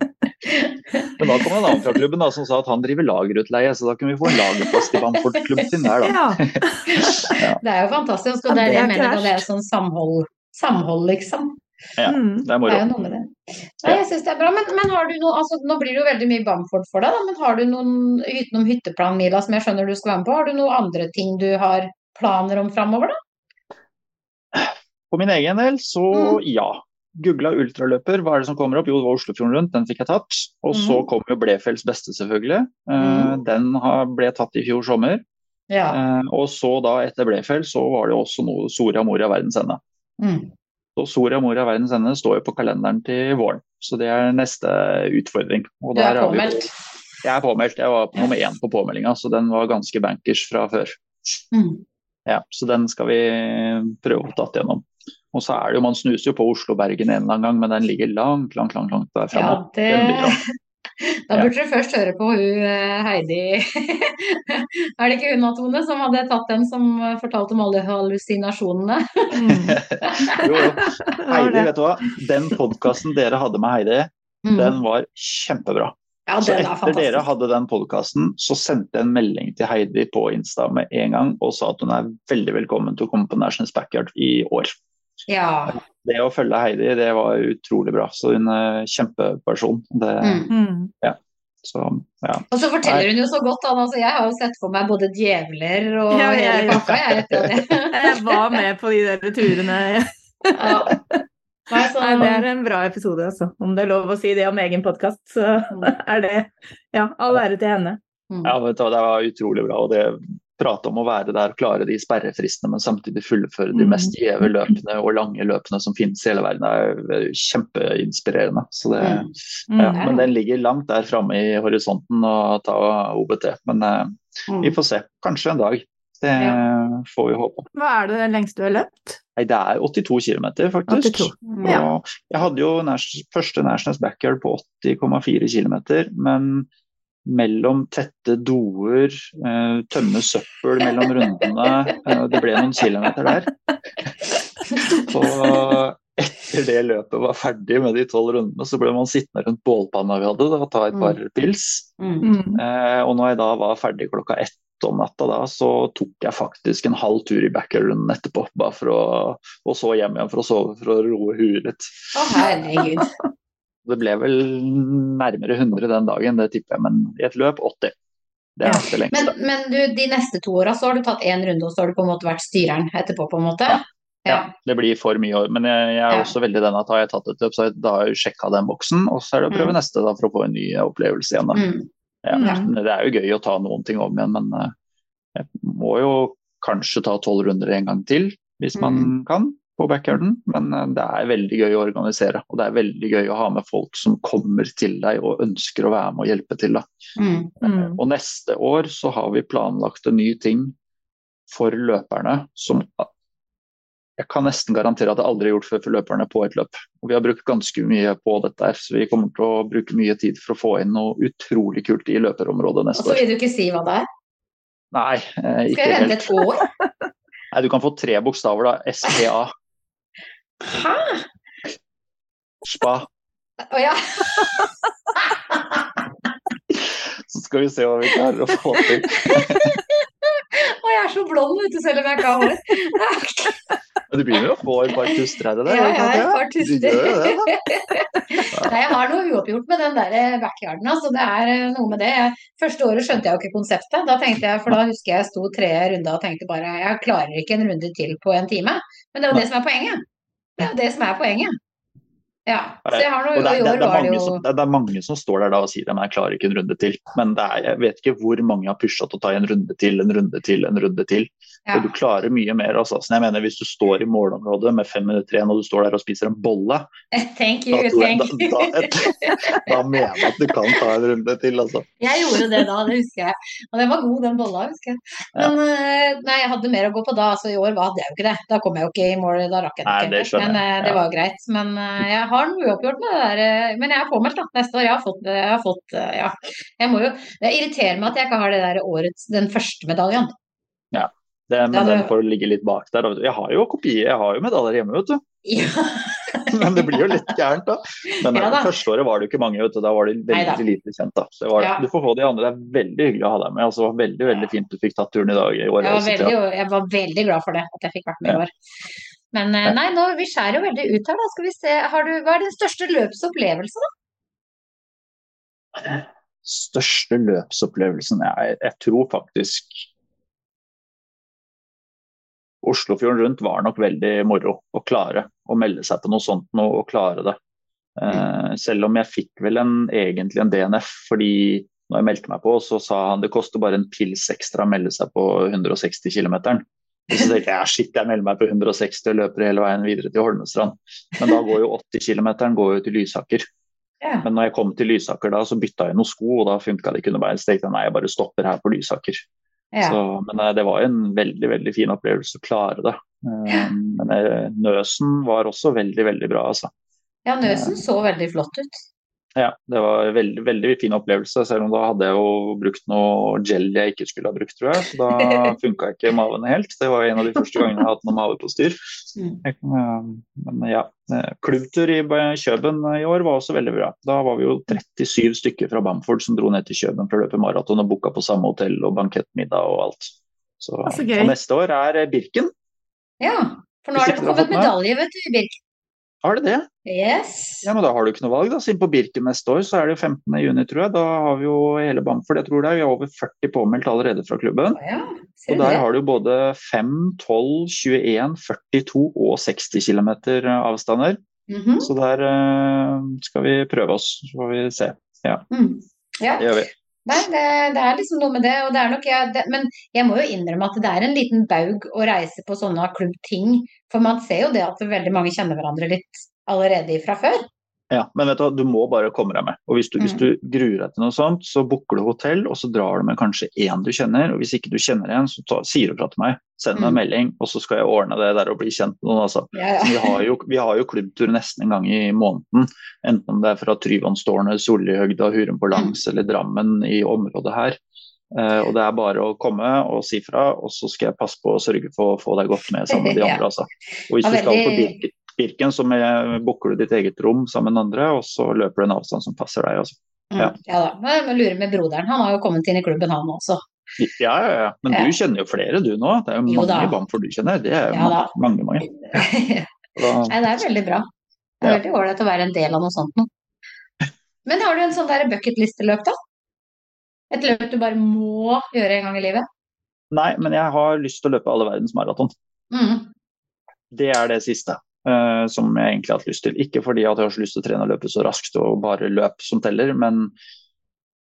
Men da kom en annen fra klubben da, som sa at han driver lagerutleie, så da kunne vi få en lagerplass til Bamford-klubben sin der, da. Ja. Det er jo fantastisk, og det er det jeg mener når det er sånn samhold, samhold liksom. Ja, Mm. det er Det er jo noe med det. Nei, jeg syns det er bra, men, men har du noe, altså nå blir det jo veldig mye Bamford for deg, da, men har du noen utenom hytteplanmila som jeg skjønner du skal være med på, har du noen andre ting du har planer om framover, da? For min egen del, så Mm. ja. Googla ultraløper, hva er det som kommer opp? Jo, det var Oslofjorden rundt, den fikk jeg tatt. Og så Mhm. kom jo Blefelds beste, selvfølgelig. Mhm. Den ble tatt i fjor sommer. Ja. Eh, og så da, etter Blefeld, så var det også noe Soria Moria Verdens Ende. Mm. Så Soria Moria Verdens Ende står jo på kalenderen til våren. Så det er neste utfordring. Og Du er påmeldt. Jeg er påmeldt. Jeg var nummer én på påmeldinga, så den var ganske bankers fra før. Mm. Ja, så den skal vi prøve å tatt gjennom. Og så er det jo, Man snuser jo på Oslo-Bergen en eller annen gang, men den ligger langt, langt, langt, langt der Ja, det. Da burde du først høre på hun eh, Heidi Er det ikke hun Tone, som hadde tatt den som fortalte om alle hallusinasjonene? Jo, jo. Heidi, vet du hva? Den podkasten dere hadde med Heidi, Mm. den var kjempebra. Ja, Så er etter dere hadde den podkasten, så sendte jeg en melding til Heidi på Insta med en gang og sa at hun er veldig velkommen til å komme på Nationals Backyard i år. Ja. Det å følge Heidi, det var utrolig bra. Så hun er kjempeperson. Det, Mm. ja. så, ja. Og så forteller hun jo så godt, da. Altså, jeg har jo sett for meg både djevler og Ja, jeg hele pakka, jeg, jeg Jeg var med på de der turene. ja. Nei, så, Nei, det er en bra episode, altså. Om det er lov å si det om egen podkast, så er det ja, all ære til henne. mm. ja, vet du, det var utrolig bra. og det Prate om å være der, klare de sperrefristene, men samtidig fullføre de Mm. mest gjeve løpene og lange løpene som finnes i hele verden, er kjempeinspirerende. Så det, Mm. Mm. ja, men den ligger langt der framme i horisonten å ta OBT. Men eh, Mm. vi får se. Kanskje en dag. Det får vi håpe. Hva er det lengste du har løpt? Nei, det er 82 km, faktisk. 82. Mm. Ja. Jeg hadde jo første Nationals Backyard på 80,4 km, men mellom tette doer, eh, tømme søppel mellom rundene, eh, det ble noen kilometer der. Og etter det løpet var ferdig med de tolv rundene, så ble man sittende rundt bålpanna vi hadde da, og ta et par pils. Mm. Mm. Eh, og når jeg da var ferdig klokka ett om natta, da, så tok jeg faktisk en halv tur i backyarden etterpå. Bare for å, og så hjem igjen for å sove for å roe huet litt. Å, herregud. Det ble vel nærmere 100 den dagen, det tipper jeg, men i et løp 80. Det er Ja. det Men, men du, de neste to åra så har du tatt én runde, og så har du på en måte vært styreren etterpå, på en måte? Ja, Ja. det blir for mye år. Men jeg, jeg er Ja. også veldig den at har jeg tatt et løp, så da har jeg sjekka den boksen, og så er det å prøve Mm. neste da, for å få en ny opplevelse igjen. Da. Mm. Ja. Ja. Det er jo gøy å ta noen ting om igjen, men eh, jeg må jo kanskje ta tolv runder en gang til, hvis man Mm. kan, på backyarden. Men eh, det er veldig gøy å organisere, og det er veldig gøy å ha med folk som kommer til deg og ønsker å være med og hjelpe til. Mm. Mm. Og neste år så har vi planlagt en ny ting for løperne som jeg kan nesten garantere at jeg aldri har gjort før for løperne på et løp. Og Vi har brukt ganske mye på dette, her, så vi kommer til å bruke mye tid for å få inn noe utrolig kult i løperområdet Og år. så vil du ikke si hva det er? Nei, eh, Skal jeg vente helt. et år? Nei, du kan få tre bokstaver, da. SPA. Hæ? Spa. Å ja. Så skal vi se hva vi klarer å få til. Jeg er så blond, vet du, selv om jeg ikke har hår. Du begynner jo å få et par tuster her og der. Ja, jeg er et par tuster. det. Nei, jeg har noe uoppgjort med den der backyarden. Altså, det er eh, noe med det. Første året skjønte jeg jo ikke konseptet. Da tenkte jeg, for da husker jeg jeg sto tre runder og tenkte bare jeg klarer ikke en runde til på en time. Men det er jo det som er poenget. Det er jo det som er poenget. Ja. Så jeg har noe, Og det, er- det, år det, er mange som, det, er- er mange som står der da og sier at jeg klarer ikke en runde til. Men det er, jeg vet ikke hvor mange har pusha til å ta en runde til, en runde til, en runde til. Ja. Og du klarer mye mer. Altså. Så jeg mener, Hvis du står i målområdet med fem minutter igjen og du står der og spiser en bolle, Thank you, da, thank da, da, da mener jeg at du kan ta en runde til. Altså. Jeg gjorde det da, det husker jeg. Og den var god, den bolla, husker jeg. Men ja. nei, jeg hadde mer å gå på da. Altså i år hadde jeg jo ikke det. Da kom jeg jo ikke i mål, da rakk jeg det ikke. Men jeg, eh, det var jo greit. Men eh, jeg har noe uoppgjort med det der. eh, Men jeg er påmeldt da, neste år. Jeg har fått, jeg har fått eh, ja. Jeg må jo, det irriterer meg at jeg ikke har det der årets, den første medaljen. Det, men Ja, det- den får ligge litt bak der. Jeg har jo kopier, jeg har jo medaljer hjemme, vet du. Ja. Men det blir jo litt gærent, da. Men Ja, da. første året var det jo ikke mange, vet du. Da var det Neida. veldig lite kjent. da. Var, Ja. Du får få de andre. Det er veldig hyggelig å ha deg med. altså Veldig veldig fint du fikk tatt turen i dag. i år. Jeg var, veldig, jeg var veldig glad for det, at jeg fikk vært med i år. Men eh, nei, nå, vi skjærer jo veldig ut her, da. Skal vi se. Har du, hva er din største løpsopplevelse, da? Største løpsopplevelsen jeg, jeg tror faktisk Oslofjorden rundt var nok veldig moro å klare å melde seg på noe sånt nå og klare det. Uh, selv om jeg fikk vel en, egentlig en DNF, fordi når jeg meldte meg på, så sa han det koster bare en pils ekstra å melde seg på 160 km. Så tenkte jeg shit, jeg melder meg på 160 og løper hele veien videre til Holmestrand. Men da går jo 80 km til Lysaker. Yeah. Men når jeg kom til Lysaker da, så bytta jeg noen sko, og da funka det ikke underveis. Så tenkte jeg nei, jeg bare stopper her på Lysaker. Ja. Så, men eh, det var en veldig veldig fin opplevelse å klare det. Ja. Men eh, Nøsen var også veldig veldig bra, altså. ja, Nøsen så veldig flott ut. Ja, det var en veldig, veldig fin opplevelse, selv om da hadde jeg jo brukt noe gel jeg ikke skulle ha brukt, tror jeg. Så da funka ikke maven helt. Det var en av de første gangene jeg har hatt noe mavepostyr. på styr. Men ja, eh, klubbtur i Kjøben i år var også veldig bra. Da var vi jo 37 stykker fra Bamford som dro ned til Kjøben for å løpe maraton og booka på samme hotell og bankettmiddag og alt. Så, så og neste år er eh, Birken. Ja, for nå har det kommet medalje, vet du, i Birk. Har det det? Yes. Ja, men Da har du ikke noe valg. da, Siden på Birken neste år så er det 15. juni, tror jeg. Da har vi jo hele Bamford. Jeg tror det er vi har over 40 påmeldt allerede fra klubben. Ja, Og der det? har du både 5, 12, 21, 42 og 60 km avstander. Mhm. Så der uh, skal vi prøve oss, så får vi se. Mm. Ja. Det gjør vi. Nei, det, det er liksom noe med det. Og det er nok jeg, det, men jeg må jo innrømme at det er en liten baug å reise på sånne klubbting. For man ser jo det at veldig mange kjenner hverandre litt allerede fra før. Ja, men vet du, du må bare komme deg med. Og hvis du, hvis Mm. du gruer deg til noe sånt, så booker du hotell, og så drar du med kanskje én du kjenner. Og hvis ikke du kjenner en, så ta, sier du fra til meg. Send meg en Mm. melding, og så skal jeg ordne det der og bli kjent med noen. Altså. Ja, ja. Vi har, jo, vi har jo klubbtur nesten en gang i måneden. Enten om det er fra Tryvannstårnet, Sollihøgda, Hurum på langs eller Drammen i området her. Uh, og Det er bare å komme og si fra, og så skal jeg passe på å sørge for å få deg godt med sammen med de andre. Altså. Og hvis du skal på Birken, Birken så booker du ditt eget rom sammen med andre, og så løper du en avstand som passer deg. Også. Ja. Mm. ja da. Men må med broderen. Han har jo kommet inn i klubben, han også. Ja, ja, ja. Men Ja. du kjenner jo flere du nå. Det er jo Jo mange da. i Bamford du kjenner. Det er jo Ja mange, mange. mange. Nei, det er veldig bra. Det er Ja. veldig ålreit å være en del av noe sånt nå. Men har du en sånn der bucketlisteløp, da? Et løp du bare må gjøre en gang i livet? Nei, men jeg har lyst til å løpe alle verdens maraton. Mm. Det er det siste uh, som jeg egentlig har hatt lyst til. Ikke fordi at jeg har så lyst til å trene og løpe så raskt og bare løp som teller, men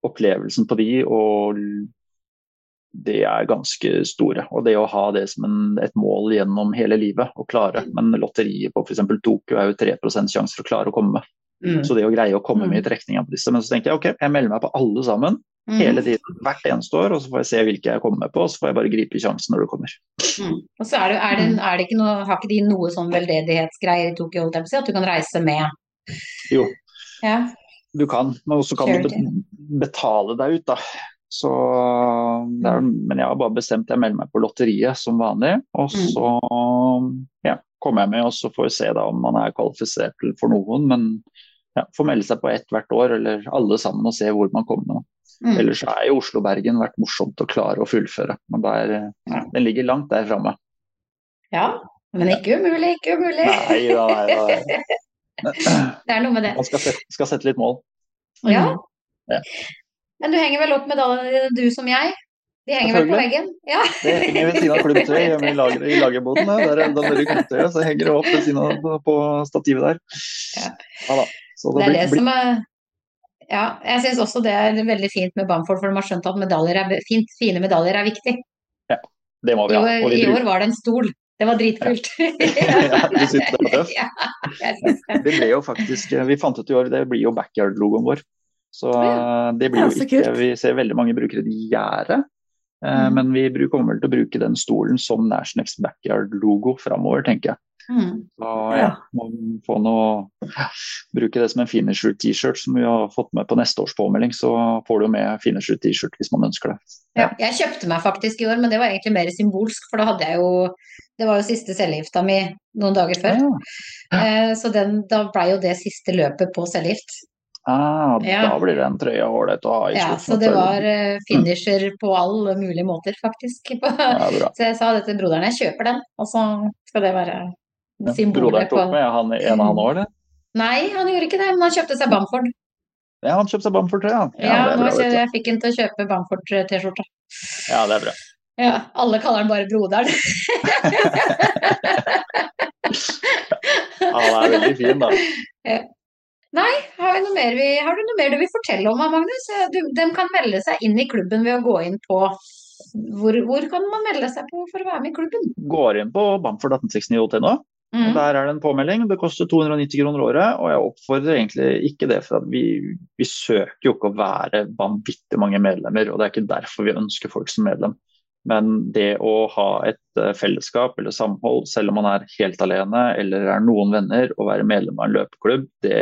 opplevelsen på de og det er ganske store. Og det å ha det som en, et mål gjennom hele livet, å klare. Men lotteriet på f.eks. Tokyo er jo 3% sjanse for å klare å komme. Mm. Så det å greie å komme med i trekninga på disse. Men så tenkte jeg ok, jeg melder meg på alle sammen mm. hele tiden, hvert eneste år, og så får jeg se hvilke jeg kommer med på, og så får jeg bare gripe sjansen når det kommer. Mm. Og så er det, er det, er det ikke noe, Har ikke de noe sånn veldedighetsgreier i Tokyo, at du kan reise med? Jo, ja. du kan, men også kan du betale deg ut, da. Så er, men jeg har bare bestemt jeg melder meg på lotteriet som vanlig. Og mm. så ja, kommer jeg med, og så får vi se da om man er kvalifisert for noen. Men ja, få melde seg på ett hvert år, eller alle sammen og se hvor man kommer. Mm. Ellers har jo Oslo-Bergen vært morsomt å klare å fullføre. Men der, ja, den ligger langt der framme. Ja, men ikke umulig, ikke umulig. Nei da, nei da. Det er noe med det. Man skal sette, skal sette litt mål. Ja. ja. Men du henger vel opp medaljene dine, du som jeg? De henger vel på veggen? Ja. Det henger ved siden av klubbtøyet hjemme i, lager, i lagerboden. Der er det klubbtøyet, så henger det opp ved siden av på stativet der. Ja. Ja, det, det er det som er Ja, jeg syns også det er veldig fint med Bamford, for de har skjønt at medaljer er fint, fine medaljer er viktig. Ja, det må vi ha. I år, i år var det en stol. Det var dritkult. ja, du synes det var tøft? Ja, det ble jo faktisk Vi fant ut i år, det blir jo backyard-logoen vår. Så det blir jo ikke Vi ser veldig mange brukere i gjerdet. Eh, mm. Men vi kommer vel til å bruke den stolen som Nashnext Backyard-logo framover, tenker jeg. Mm. Så ja, må få noe Bruke det som en finisher T-shirt som vi har fått med på neste års påmelding. Så får du med finisher T-shirt hvis man ønsker det. Ja. ja. jeg kjøpte meg faktisk i år, men det var egentlig mer symbolsk. For da hadde jeg jo Det var jo siste cellegifta mi noen dager før. Ja. Eh, så den, da blei jo det siste løpet på cellegift. Ah, ja. Da blir den trøya ålreit å ha i Ja, så det var uh, finisher på alle mulige måter, faktisk. ja, så jeg sa det til broderen, jeg kjøper den, og så skal det være symbolet på Broderen tok med han, en av han òg, eller? Nei, han gjorde ikke det, men han kjøpte seg Bamford. Ja, han kjøpte seg Bamford-trøya. Ja, ja bra, jeg, jeg fikk han til å kjøpe Bamford-T-skjorte. Ja, det er bra. Ja, alle kaller han bare broderen. ja, han er veldig fin, da. Ja. Nei, har, vi noe mer vi, har du noe mer du vil fortelle om, Magnus? Du, de kan melde seg inn i klubben ved å gå inn på hvor, hvor, kan man melde seg på for å være med i klubben? Går inn på bamford1869.no. Mm. Der er det en påmelding. Det koster 290 kroner året. Og jeg oppfordrer egentlig ikke det, for vi, vi, søker jo ikke å være vanvittig mange medlemmer. Og det er ikke derfor vi ønsker folk som medlem. Men det å ha et eh, fellesskap eller samhold, selv om man er helt alene eller er noen venner, og være medlem av en løpeklubb, det,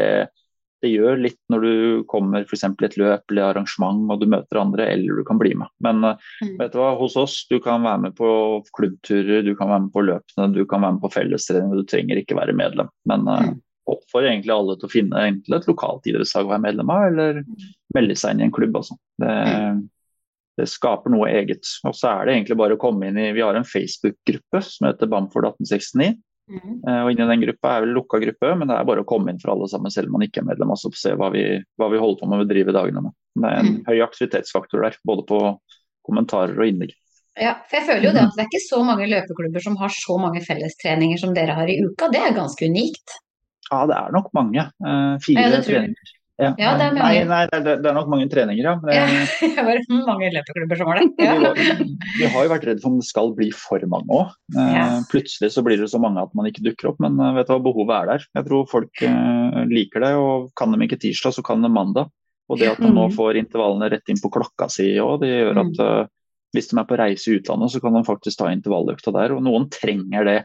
det gjør litt når du kommer f.eks. et løp eller arrangement og du møter andre, eller du kan bli med. Men eh, mm. vet du hva, hos oss du kan være med på klubbturer, du kan være med på løpene, du kan være med på fellestrening, du trenger ikke være medlem. Men uh, oppfordrer egentlig alle til å finne et lokalt idrettslag å være medlem av, eller mm. melde seg inn i en klubb. Altså. Det, mm det skaper noe eget. Og så er det egentlig bare å komme inn i Vi har en Facebook-gruppe som heter Bamford 1869. Mm. Uh, og inni den gruppa er vel lukka gruppe, men det er bare å komme inn for alle sammen, selv om man ikke er medlem. Altså, se hva vi, hva vi holder på med å bedrive dagene med. Det er en mm. høy aktivitetsfaktor der, både på kommentarer og innlegg. Ja, for jeg føler jo det at det er ikke så mange løpeklubber som har så mange fellestreninger som dere har i uka. Det er ganske unikt. Ja, det er nok mange. Eh, fire ja, treninger ja, ja det er mange. Nei, nei det, er, det, er, nok mange treninger, ja. Det, ja var mange løpeklubber som var det. Ja. vi, vi, har jo vært redd for om det skal bli for mange òg. Eh, plutselig så blir det så mange at man ikke dukker opp, men eh, vet du hva, behovet er der. Jeg tror folk eh, liker det, og kan de ikke tirsdag, så kan de mandag. Og det at man nå mm. får intervallene rett inn på klokka si òg, det gjør at uh, hvis de er på reise i utlandet, så kan de faktisk ta intervalløkta der. Og noen trenger det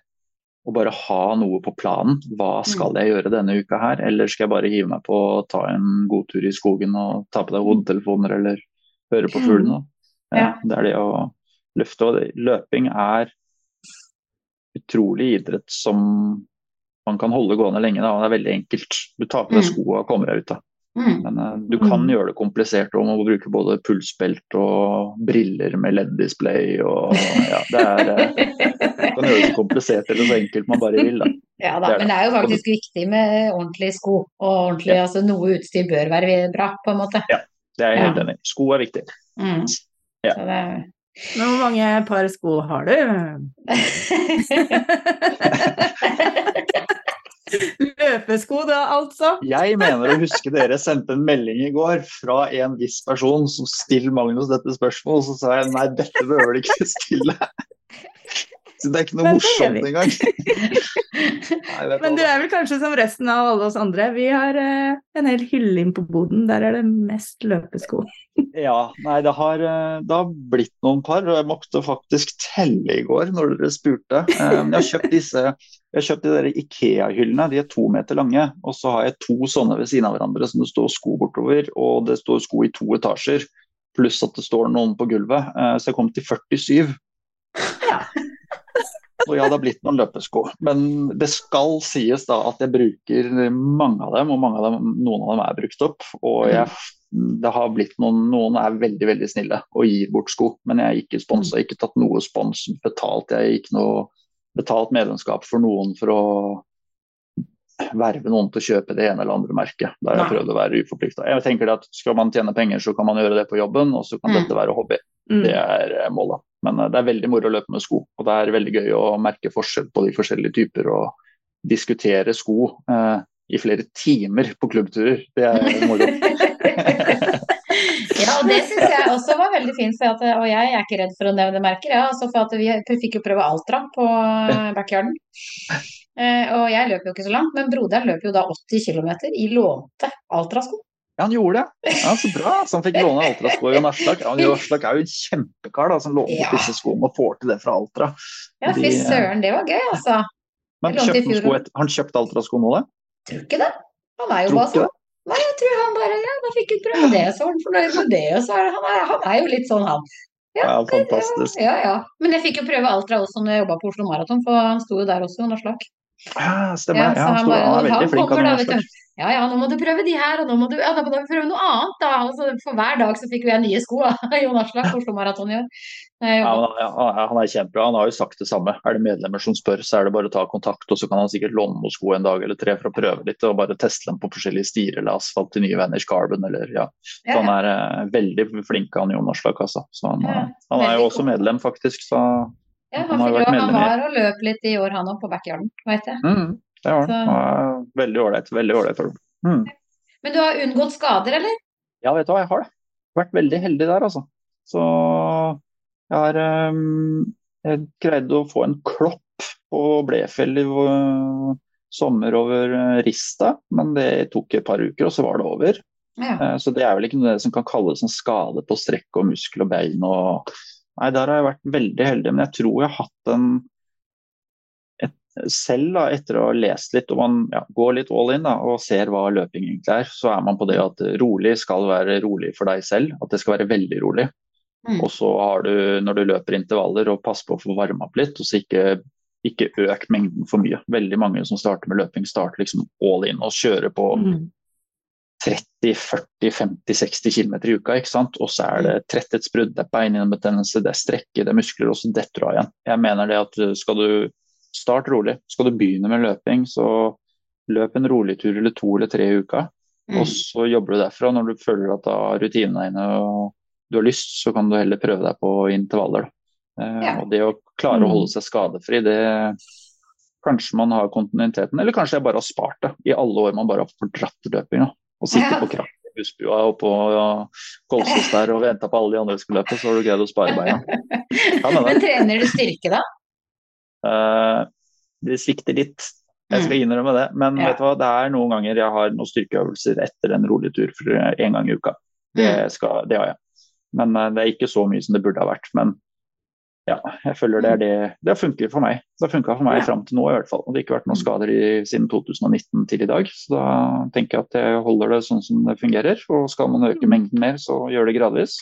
og bare ha noe på planen. Hva mm. skal jeg gjøre denne uka her? Eller skal jeg bare hive meg på å ta en god tur i skogen og ta på deg hodetelefoner eller høre på fuglene? Mm. Ja, det er det å løfte. Og løping er utrolig idrett som man kan holde gående lenge. Da. Det er veldig enkelt. Du tar på deg mm. skoene og kommer deg ut. da. Mm. Men uh, du kan mm. gjøre det komplisert om å bruke både pulsbelte og briller med LED-display og ja, det er Du kan gjøre det så komplisert eller så enkelt man bare vil. Da. Ja da, det men det er jo faktisk viktig med ordentlige sko. Og ordentlig, ja. altså noe utstyr bør være bra, på en måte. Ja, det er jeg helt ja. enig i. Sko er viktig. Mm. Ja. Så det, Men hvor mange par sko har du? Løpesko da, altså? Jeg mener å huske dere sendte en melding i går fra en viss person som stiller Magnus dette spørsmålet, så sa jeg nei, dette behøver du ikke stille. Det er ikke noe morsomt engang. Men du er vel kanskje som resten av alle oss andre. Vi har uh, en hel hylle inn på boden. Der er det mest løpesko. Ja, nei, det har, eh, det har blitt noen par, og jeg måtte faktisk telle i går når dere spurte. Um, Jeg har kjøpt disse jeg har kjøpt de der Ikea-hyllene, de er to meter lange. Og så har jeg to sånne ved siden av hverandre som det står sko bortover, og det står sko i to etasjer. Pluss at det står noen på gulvet. Så jeg kom til 47. Så ja, det har blitt noen løpesko. Men det skal sies da at jeg bruker mange av dem, og mange av dem, noen av dem er brukt opp. Og jeg, det har blitt noen, noen er veldig veldig snille og gir bort sko. Men jeg er ikke sponsa, ikke tatt noe spons betalt. Jeg ikke noe betalt medlemskap for noen for å verve noen til å kjøpe det ene eller andre merket. Der jeg prøvd å være uforplikta. Jeg tenker at skal man tjene penger, så kan man gjøre det på jobben, og så kan Mm. dette være hobby. Mm. Det er eh, målet. Men eh, det er veldig moro å løpe med sko. Og det er veldig gøy å merke forskjell på de forskjellige typer og diskutere sko eh, i flere timer på klubbturer. Det er moro. Ja, og det syns jeg også var veldig fint. At, og jeg er ikke redd for å nevne merker, ja, altså for vi fikk jo prøve Altra på eh, backyarden. Eh, og jeg løper jo ikke så langt, men broderen løper jo da 80 km i lånte Altra-sko. Ja, han gjorde det. Ja, Så bra. Så han fikk låne Altra-sko Jon Aslak. Ja, Aslak er jo en kjempekar da, som låner Ja. disse skoene og får til det fra Altra. Ja, fy søren, det var gøy, altså. Men kjøpte han sko et, han kjøpte Altra-sko nå, da? Tror ikke det. Han er jo bare sånn. Nei, jeg tror han bare Ja, da fikk han prøve det, så var han fornøyd med det. Og så er han, er, han er jo litt sånn, han. Ja, fantastisk. Ja, ja. Men jeg fikk jo prøve Altra også når jeg jobba på Oslo Maraton, for han sto jo der også, Aslak. Ja, stemmer. så Ja, han, han bare- han er veldig flink. kommer da, vet du. Ja, ja, nå må du prøve de her, og nå må du, ja, da må du prøve noe annet, da. Altså, for hver dag så fikk jo jeg nye sko av Jon Aslak Oslo Maraton i år. Ja, han, er kjempebra. Han har jo sagt det samme. Er det medlemmer som spør, så er det bare å ta kontakt, og så kan han sikkert låne noen sko en dag eller tre for å prøve litt, og bare teste dem på forskjellige stier eller asfalt til nye Vanish Carbon eller ja. Så han er eh, veldig flink, han Jon Aslak, altså. Så han, eh, han er jo også medlem, faktisk, så Ja, han han, var og løp litt i år, han òg, på backyarden, veit jeg. mm, det var er Veldig ålreit. Veldig ålreit. Mm. Men du har unngått skader, eller? Ja, vet du hva, jeg har det. Vært veldig heldig der, altså. Så jeg har um, Jeg greide å få en klopp på Blefjell i uh, sommer over øh, Rista, men det tok et par uker, og så var det over. Ja. Eh, Så det er vel ikke noe som kan kalles en skade på strekk og muskel og bein og Nei, der har jeg vært veldig heldig, men jeg tror jeg har hatt en selv da, etter å ha lest litt og man ja, går litt all in da, og ser hva løping egentlig er, så er man på det at rolig skal være rolig for deg selv. At det skal være veldig rolig. Mm. Og så har du, når du løper intervaller, og pass på å få varma opp litt, og så ikke, ikke øk mengden for mye. Veldig mange som starter med løping, starter liksom all in og kjører på Mm. 30-40-50-60 km i uka. ikke sant? Og så er det tretthetsbrudd, det er beinhinnebetennelse, det er strekke, det er muskler, og så detter du av igjen. Jeg mener det at skal du starte rolig, skal du begynne med løping, så løp en rolig tur eller to eller tre i uka. Mm. Og så jobber du derfra. Når du føler at da rutinene inne og du har lyst, så kan du heller prøve deg på intervaller. Eh, Ja. Og det å klare å Mm. holde seg skadefri, det Kanskje man har kontinuiteten, eller kanskje jeg bare har spart det i alle år man bare har fordratt løpinga. Og sitter Ja. på kraft i bussbua og på ja, Kolsås der og venta på alle de andre som skulle løpe, så har du greid å spare beina. Men trener du styrke, da? Eh, det svikter litt. Jeg skal innrømme det. Men Mm. Ja. vet du hva, det er noen ganger jeg har noen styrkeøvelser etter en rolig tur for en gang i uka. Det, Mm. skal, det har jeg. Men uh, det er ikke så mye som det burde ha vært. Men ja, jeg føler det er det Det funker for meg. Det har funka for meg Ja. fram til nå i hvert fall. Og det har ikke vært noen skader i, siden 2019 til i dag. Så da tenker jeg at jeg holder det sånn som det fungerer. Og skal man øke mengden mer, så gjør det gradvis.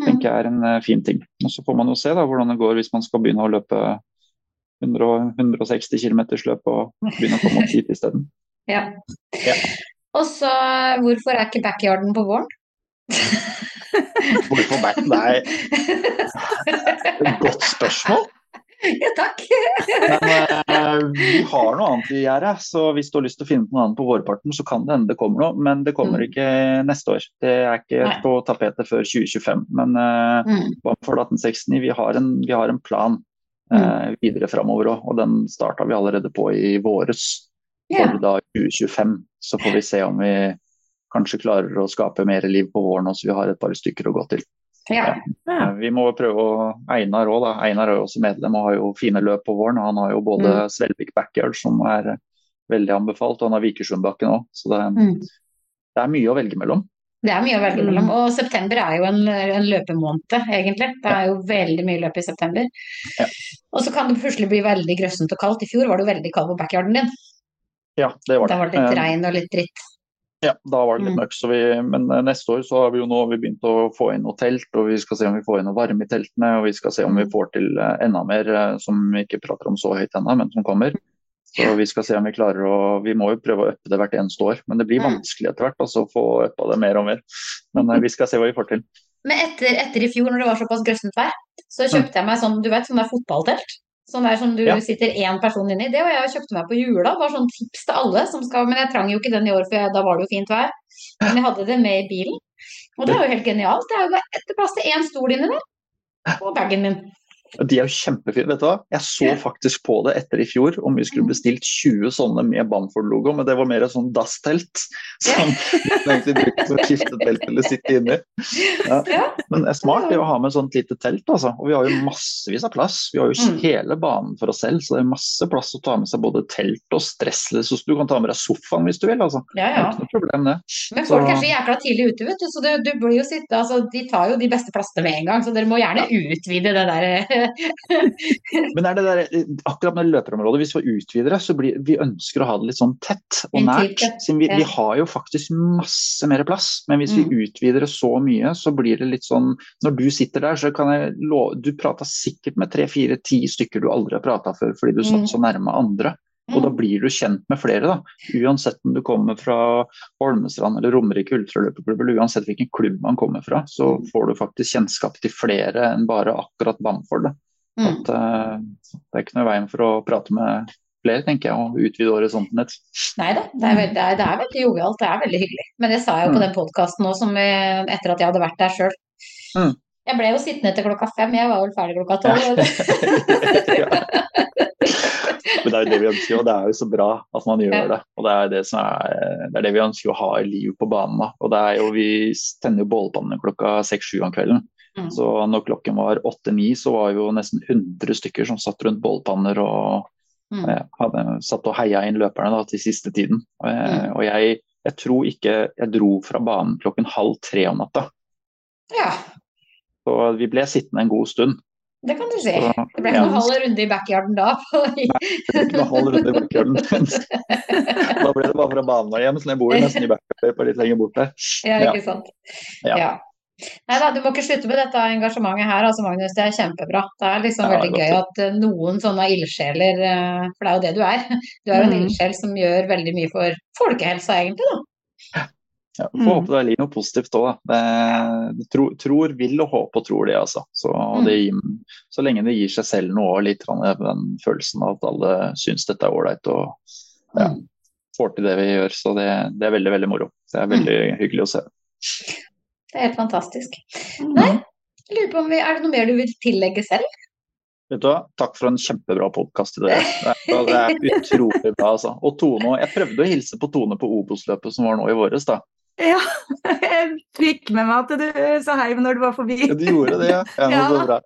Mm. tenker jeg er en eh, fin ting. Og Så får man jo se da hvordan det går hvis man skal begynne å løpe 100, og- 160 km løp og begynne å komme opp hit isteden. Ja. Ja. Og så, hvorfor er ikke backyarden på våren? Hvorfor back? Nei, godt spørsmål. Ja, takk. Men eh, vi har noe annet i gjerdet, så hvis du har lyst til å finne på noe annet på vårparten, så kan det hende det kommer noe. Men det kommer Mm. ikke neste år. Det er ikke Nei. på tapetet før 2025. Men eh, Mm. for 1869, vi har en, vi har en plan eh, videre framover òg. Og den starta vi allerede på i våres. For da 2025 så får vi se om vi kanskje klarer å skape mer liv på våren, så vi har et par stykker å gå til. Ja. Ja. Eh, Vi må prøve å Einar òg, da. Einar er jo også medlem og har jo fine løp på våren. Han har jo både Mm. Svelvik Backyard, som er veldig anbefalt, og han har Vikersundbakken òg. Så det, Mm. det er mye å velge mellom. Det er mye å velge Mm. mellom. Og september er jo en, en løpemåned, egentlig. Det er jo veldig mye løp i september. Ja. Og så kan det plutselig bli veldig grøssent og kaldt. I fjor var det jo veldig kaldt på backyarden din. Ja, det var det. Da var det litt Eh, regn og litt dritt. Ja, da var det litt Mm. mørkt. Vi, men eh, neste år så har vi jo nå vi begynt å få inn noe telt, og vi skal se om vi får inn noe varme i teltene. Og vi skal se om vi Mm. får til eh, enda mer som vi ikke prater om så høyt ennå, men som kommer. Så vi skal se om vi klarer å Vi må jo prøve å uppe det hvert eneste år, men det blir Mm. vanskelig etter hvert altså, å få uppa det mer og mer. Men eh, vi skal se hva vi får til. Men etter, etter i fjor, når det var såpass grøssent vær, så kjøpte jeg meg sånn, du vet, sånn der fotballtelt. Sånn der som du Ja. sitter én person inni. Det var jeg og kjøpte meg på jula. Bare sånn tips til alle som skal Men jeg trang jo ikke den i år, for da var det jo fint vær. Men jeg hadde det med i bilen. Og det er jo helt genialt. Det er jo bare plass til én stol inni der. Og bagen min. De er jo kjempefine. vet du hva? Jeg så faktisk på det etter i fjor om vi skulle bestilt 20 sånne med Bamford-logo, men det var mer et sånn dasstelt. Som egentlig brukte som skiftetelt eller sitte inni. Ja. Men det er smart det å ha med sånt lite telt, altså. Og vi har jo massevis av plass. Vi har jo Mm. hele banen for oss selv, så det er masse plass å ta med seg både telt og stressless. Du kan ta med deg sofaen hvis du vil, altså. Ja, ja. ikke noe problem, det. Men folk er så jækla tidlig ute, vet du. Så du, du blir jo sitte, altså, de tar jo de beste plassene med en gang. Så dere må gjerne utvide det der. Men er det der, akkurat med løperområdet, hvis vi utvider det, så blir vi ønsker å ha det litt sånn tett og nært. Siden vi, vi har jo faktisk masse mer plass, men hvis vi Mm. utvider det så mye, så blir det litt sånn Når du sitter der, så kan jeg love Du prata sikkert med tre-fire-ti stykker du aldri har prata før fordi du satt Mm. så nærme andre. Og da blir du kjent med flere, da. Uansett om du kommer fra Holmestrand eller Romerike ultraløperklubb, eller uansett hvilken klubb man kommer fra, så får du faktisk kjennskap til flere enn bare akkurat Bamford. Mm. At, uh, det er ikke noe veien for å prate med flere, tenker jeg, og utvide horisonten litt. Nei da, det er, veld, det, er, det er veldig jovialt, det er veldig hyggelig. Men det sa jeg jo på Mm. den podkasten òg, etter at jeg hadde vært der sjøl. Mm. Jeg ble jo sittende til klokka fem, jeg var vel ferdig klokka tolv. Men det er jo det vi ønsker, og det er jo så bra at man gjør det. Og det er det, som er, det er det vi ønsker å ha i livet på banen. Og det er jo, vi tenner jo bålpannene klokka seks-sju om kvelden. Mm. Så når klokken var åtte-ni, så var jo nesten 100 stykker som satt rundt bålpanner og Mm. eh, hadde satt og heia inn løperne da, til siste tiden. Og, jeg- Mm. og jeg, jeg tror ikke jeg dro fra banen klokken halv tre om natta. Ja, Så vi ble sittende en god stund. Det kan du si. Det ble ikke noen halv runde i backyarden da. Nei, Ikke noen halv runde i backyarden. da ble det bare fra banen og hjem, så jeg bor jo nesten i backyarden litt lenger bort der. Ja, Ja. ikke sant. Ja. Ja. Nei da, du må ikke slutte med dette engasjementet her, altså Magnus. Det er kjempebra. Det er liksom Ja, veldig gøy at eh, noen sånne ildsjeler, eh, for det er jo det du er. Du er jo en Mm. ildsjel som gjør veldig mye for folkehelsa, egentlig, da. Ja, Mm. Får håpe det ligger noe positivt òg, da. Det, det tro, tror, vil og håper og tror det, altså. Så, Mm. det så lenge det gir seg selv noe og litt grann den følelsen av at alle syns dette er ålreit og ja, Mm. får til det vi gjør. Så det, det er veldig, veldig moro. Det er veldig hyggelig å se. Det er helt fantastisk. Mm. Nei, jeg lurer på om vi, Er det noe mer du vil tillegge selv? Vet du hva? Takk for en kjempebra podkast til dere. Er, det er utrolig bra, altså. Og Tone, jeg prøvde å hilse på Tone på Obos-løpet som var nå i våres, da. Ja, jeg fikk med meg at du sa hei når du var forbi. Ja, du gjorde det, ja. ja, men Ja. Så bra.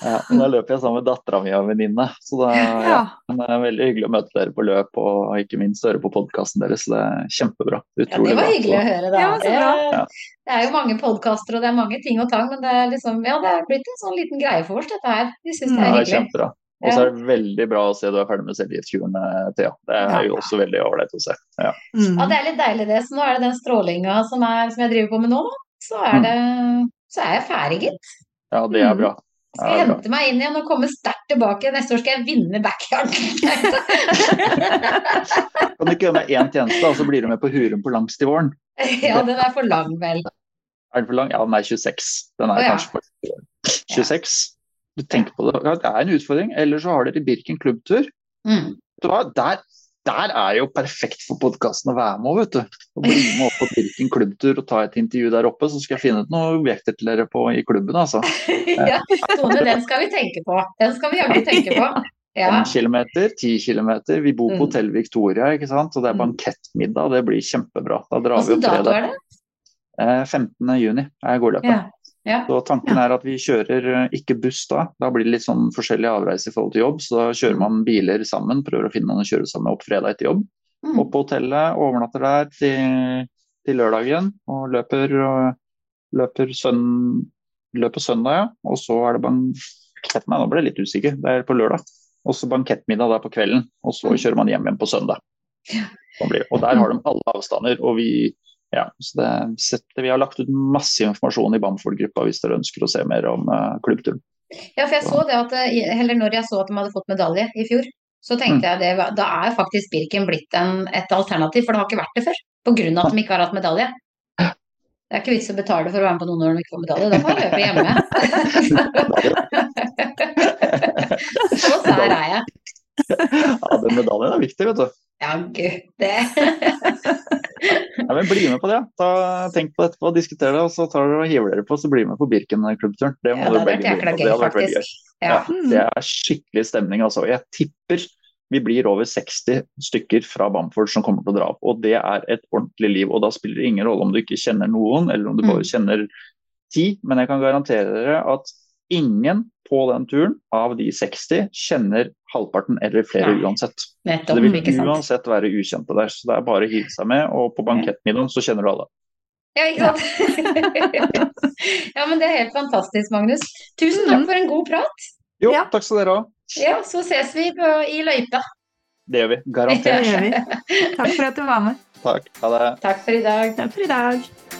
Ja, da løper jeg sammen med dattera mi og en venninne. Så det, ja, Ja. det er veldig hyggelig å møte dere på løp, og ikke minst høre på podkasten deres. Det er kjempebra. Ja, det var bra. hyggelig å høre, da. Ja, det, bra. Ja. det er jo mange podkaster og det er mange ting og tang, men det er liksom, ja, det er blitt en sånn liten greie for oss, dette her. Vi syns det Ja, er det er hyggelig. kjempebra. Og så er det veldig bra å se du er ferdig med cellegiftkuren, Thea. Det er jo også veldig ålreit å se. Ja. Mm. Ja, det er litt deilig det. Så nå er det den strålinga som, er, som jeg driver på med nå, da. Så Mm. er, det, så er jeg ferdig, gitt. ja, det er bra. Skal jeg hente meg inn igjen og komme sterkt tilbake. Neste år skal jeg vinne backyard. Kan du ikke gjøre meg én tjeneste, og så blir du med på Hurum på langs til våren? ja, den er for lang, vel. Er den for lang? Ja, den er 26. Den er oh, ja. kanskje for 26. Du tenker på det. Ja, det er en utfordring. Eller så har dere Birken klubbtur. Mm. Der, der er jo perfekt for podkasten å være med vet du. Og bli med opp på Birken klubbtur og ta et intervju der oppe, så skal jeg finne ut noen objekter til dere på, i klubben, altså. ja, Tone, den skal vi tenke på. Den skal vi jaggu tenke på. Ja. Fem kilometer, 10 kilometer. Vi bor på Mm. Hotell Victoria, ikke sant. Og det er Mm. bankettmiddag. Det blir kjempebra. Da drar vi Hvilken opp dato er det? Eh, 15. juni er gårdløpet. Ja. Ja. Så tanken er at vi kjører eh, ikke buss da. Da blir det litt sånn forskjellig avreise i forhold til jobb. Så da kjører man biler sammen, prøver å finne noen å kjøre sammen opp fredag etter jobb. Mm. Opp på hotellet, overnatter der til, til lørdagen og løper, og løper, søn, løper søndag, ja. Og så er det bankett Nei, nå ble jeg litt usikker. Det er på lørdag. Og så bankettmiddag der på kvelden. Og så Mm. kjører man hjem igjen på søndag. Og der har de alle avstander. Og vi ja, så det setter, vi har lagt ut masse informasjon i Bamford-gruppa hvis dere ønsker å se mer om uh, klubbturen. Ja, for jeg så det at heller når jeg så at de hadde fått medalje i fjor, så tenkte jeg det Da er faktisk Birken blitt en, et alternativ, for det har ikke vært det før. Av at de ikke har hatt medalje. Det er ikke vits å betale for å være med på noen når de ikke får medalje. Da får jeg løpe hjemme. så sær er jeg. Ja, den medaljen er viktig, vet du. Ja, gud. Det Ja, men Bli med på det. Ta, tenk på det etterpå, diskuter det, og så tar dere og hiver dere på, så bli med på Birken-klubbturen. Det må Ja, det dere begge bli med på. Det hadde vært veldig gøy. Ja. Ja, det er skikkelig stemning, altså. Jeg tipper vi blir over 60 stykker fra Bamford som kommer til å dra opp. Og det er et ordentlig liv. Og da spiller det ingen rolle om du ikke kjenner noen, eller om du bare Mm. kjenner ti. Men jeg kan garantere dere at ingen på den turen av de 60 kjenner halvparten eller flere ja. uansett. Nettopp, Det vil uansett være ukjente der. Så det er bare å hive seg med, og på bankettmiddagen så kjenner du alle. Ja, ikke sant. ja, men det er helt fantastisk, Magnus. Tusen takk for en god prat. Jo, Ja. takk skal dere ha. Ja, så ses vi på, i løypa. Det gjør vi. Det Garantert. gjør vi. Takk for at du var med. Takk. Ha det. Takk for i dag. Takk for i dag.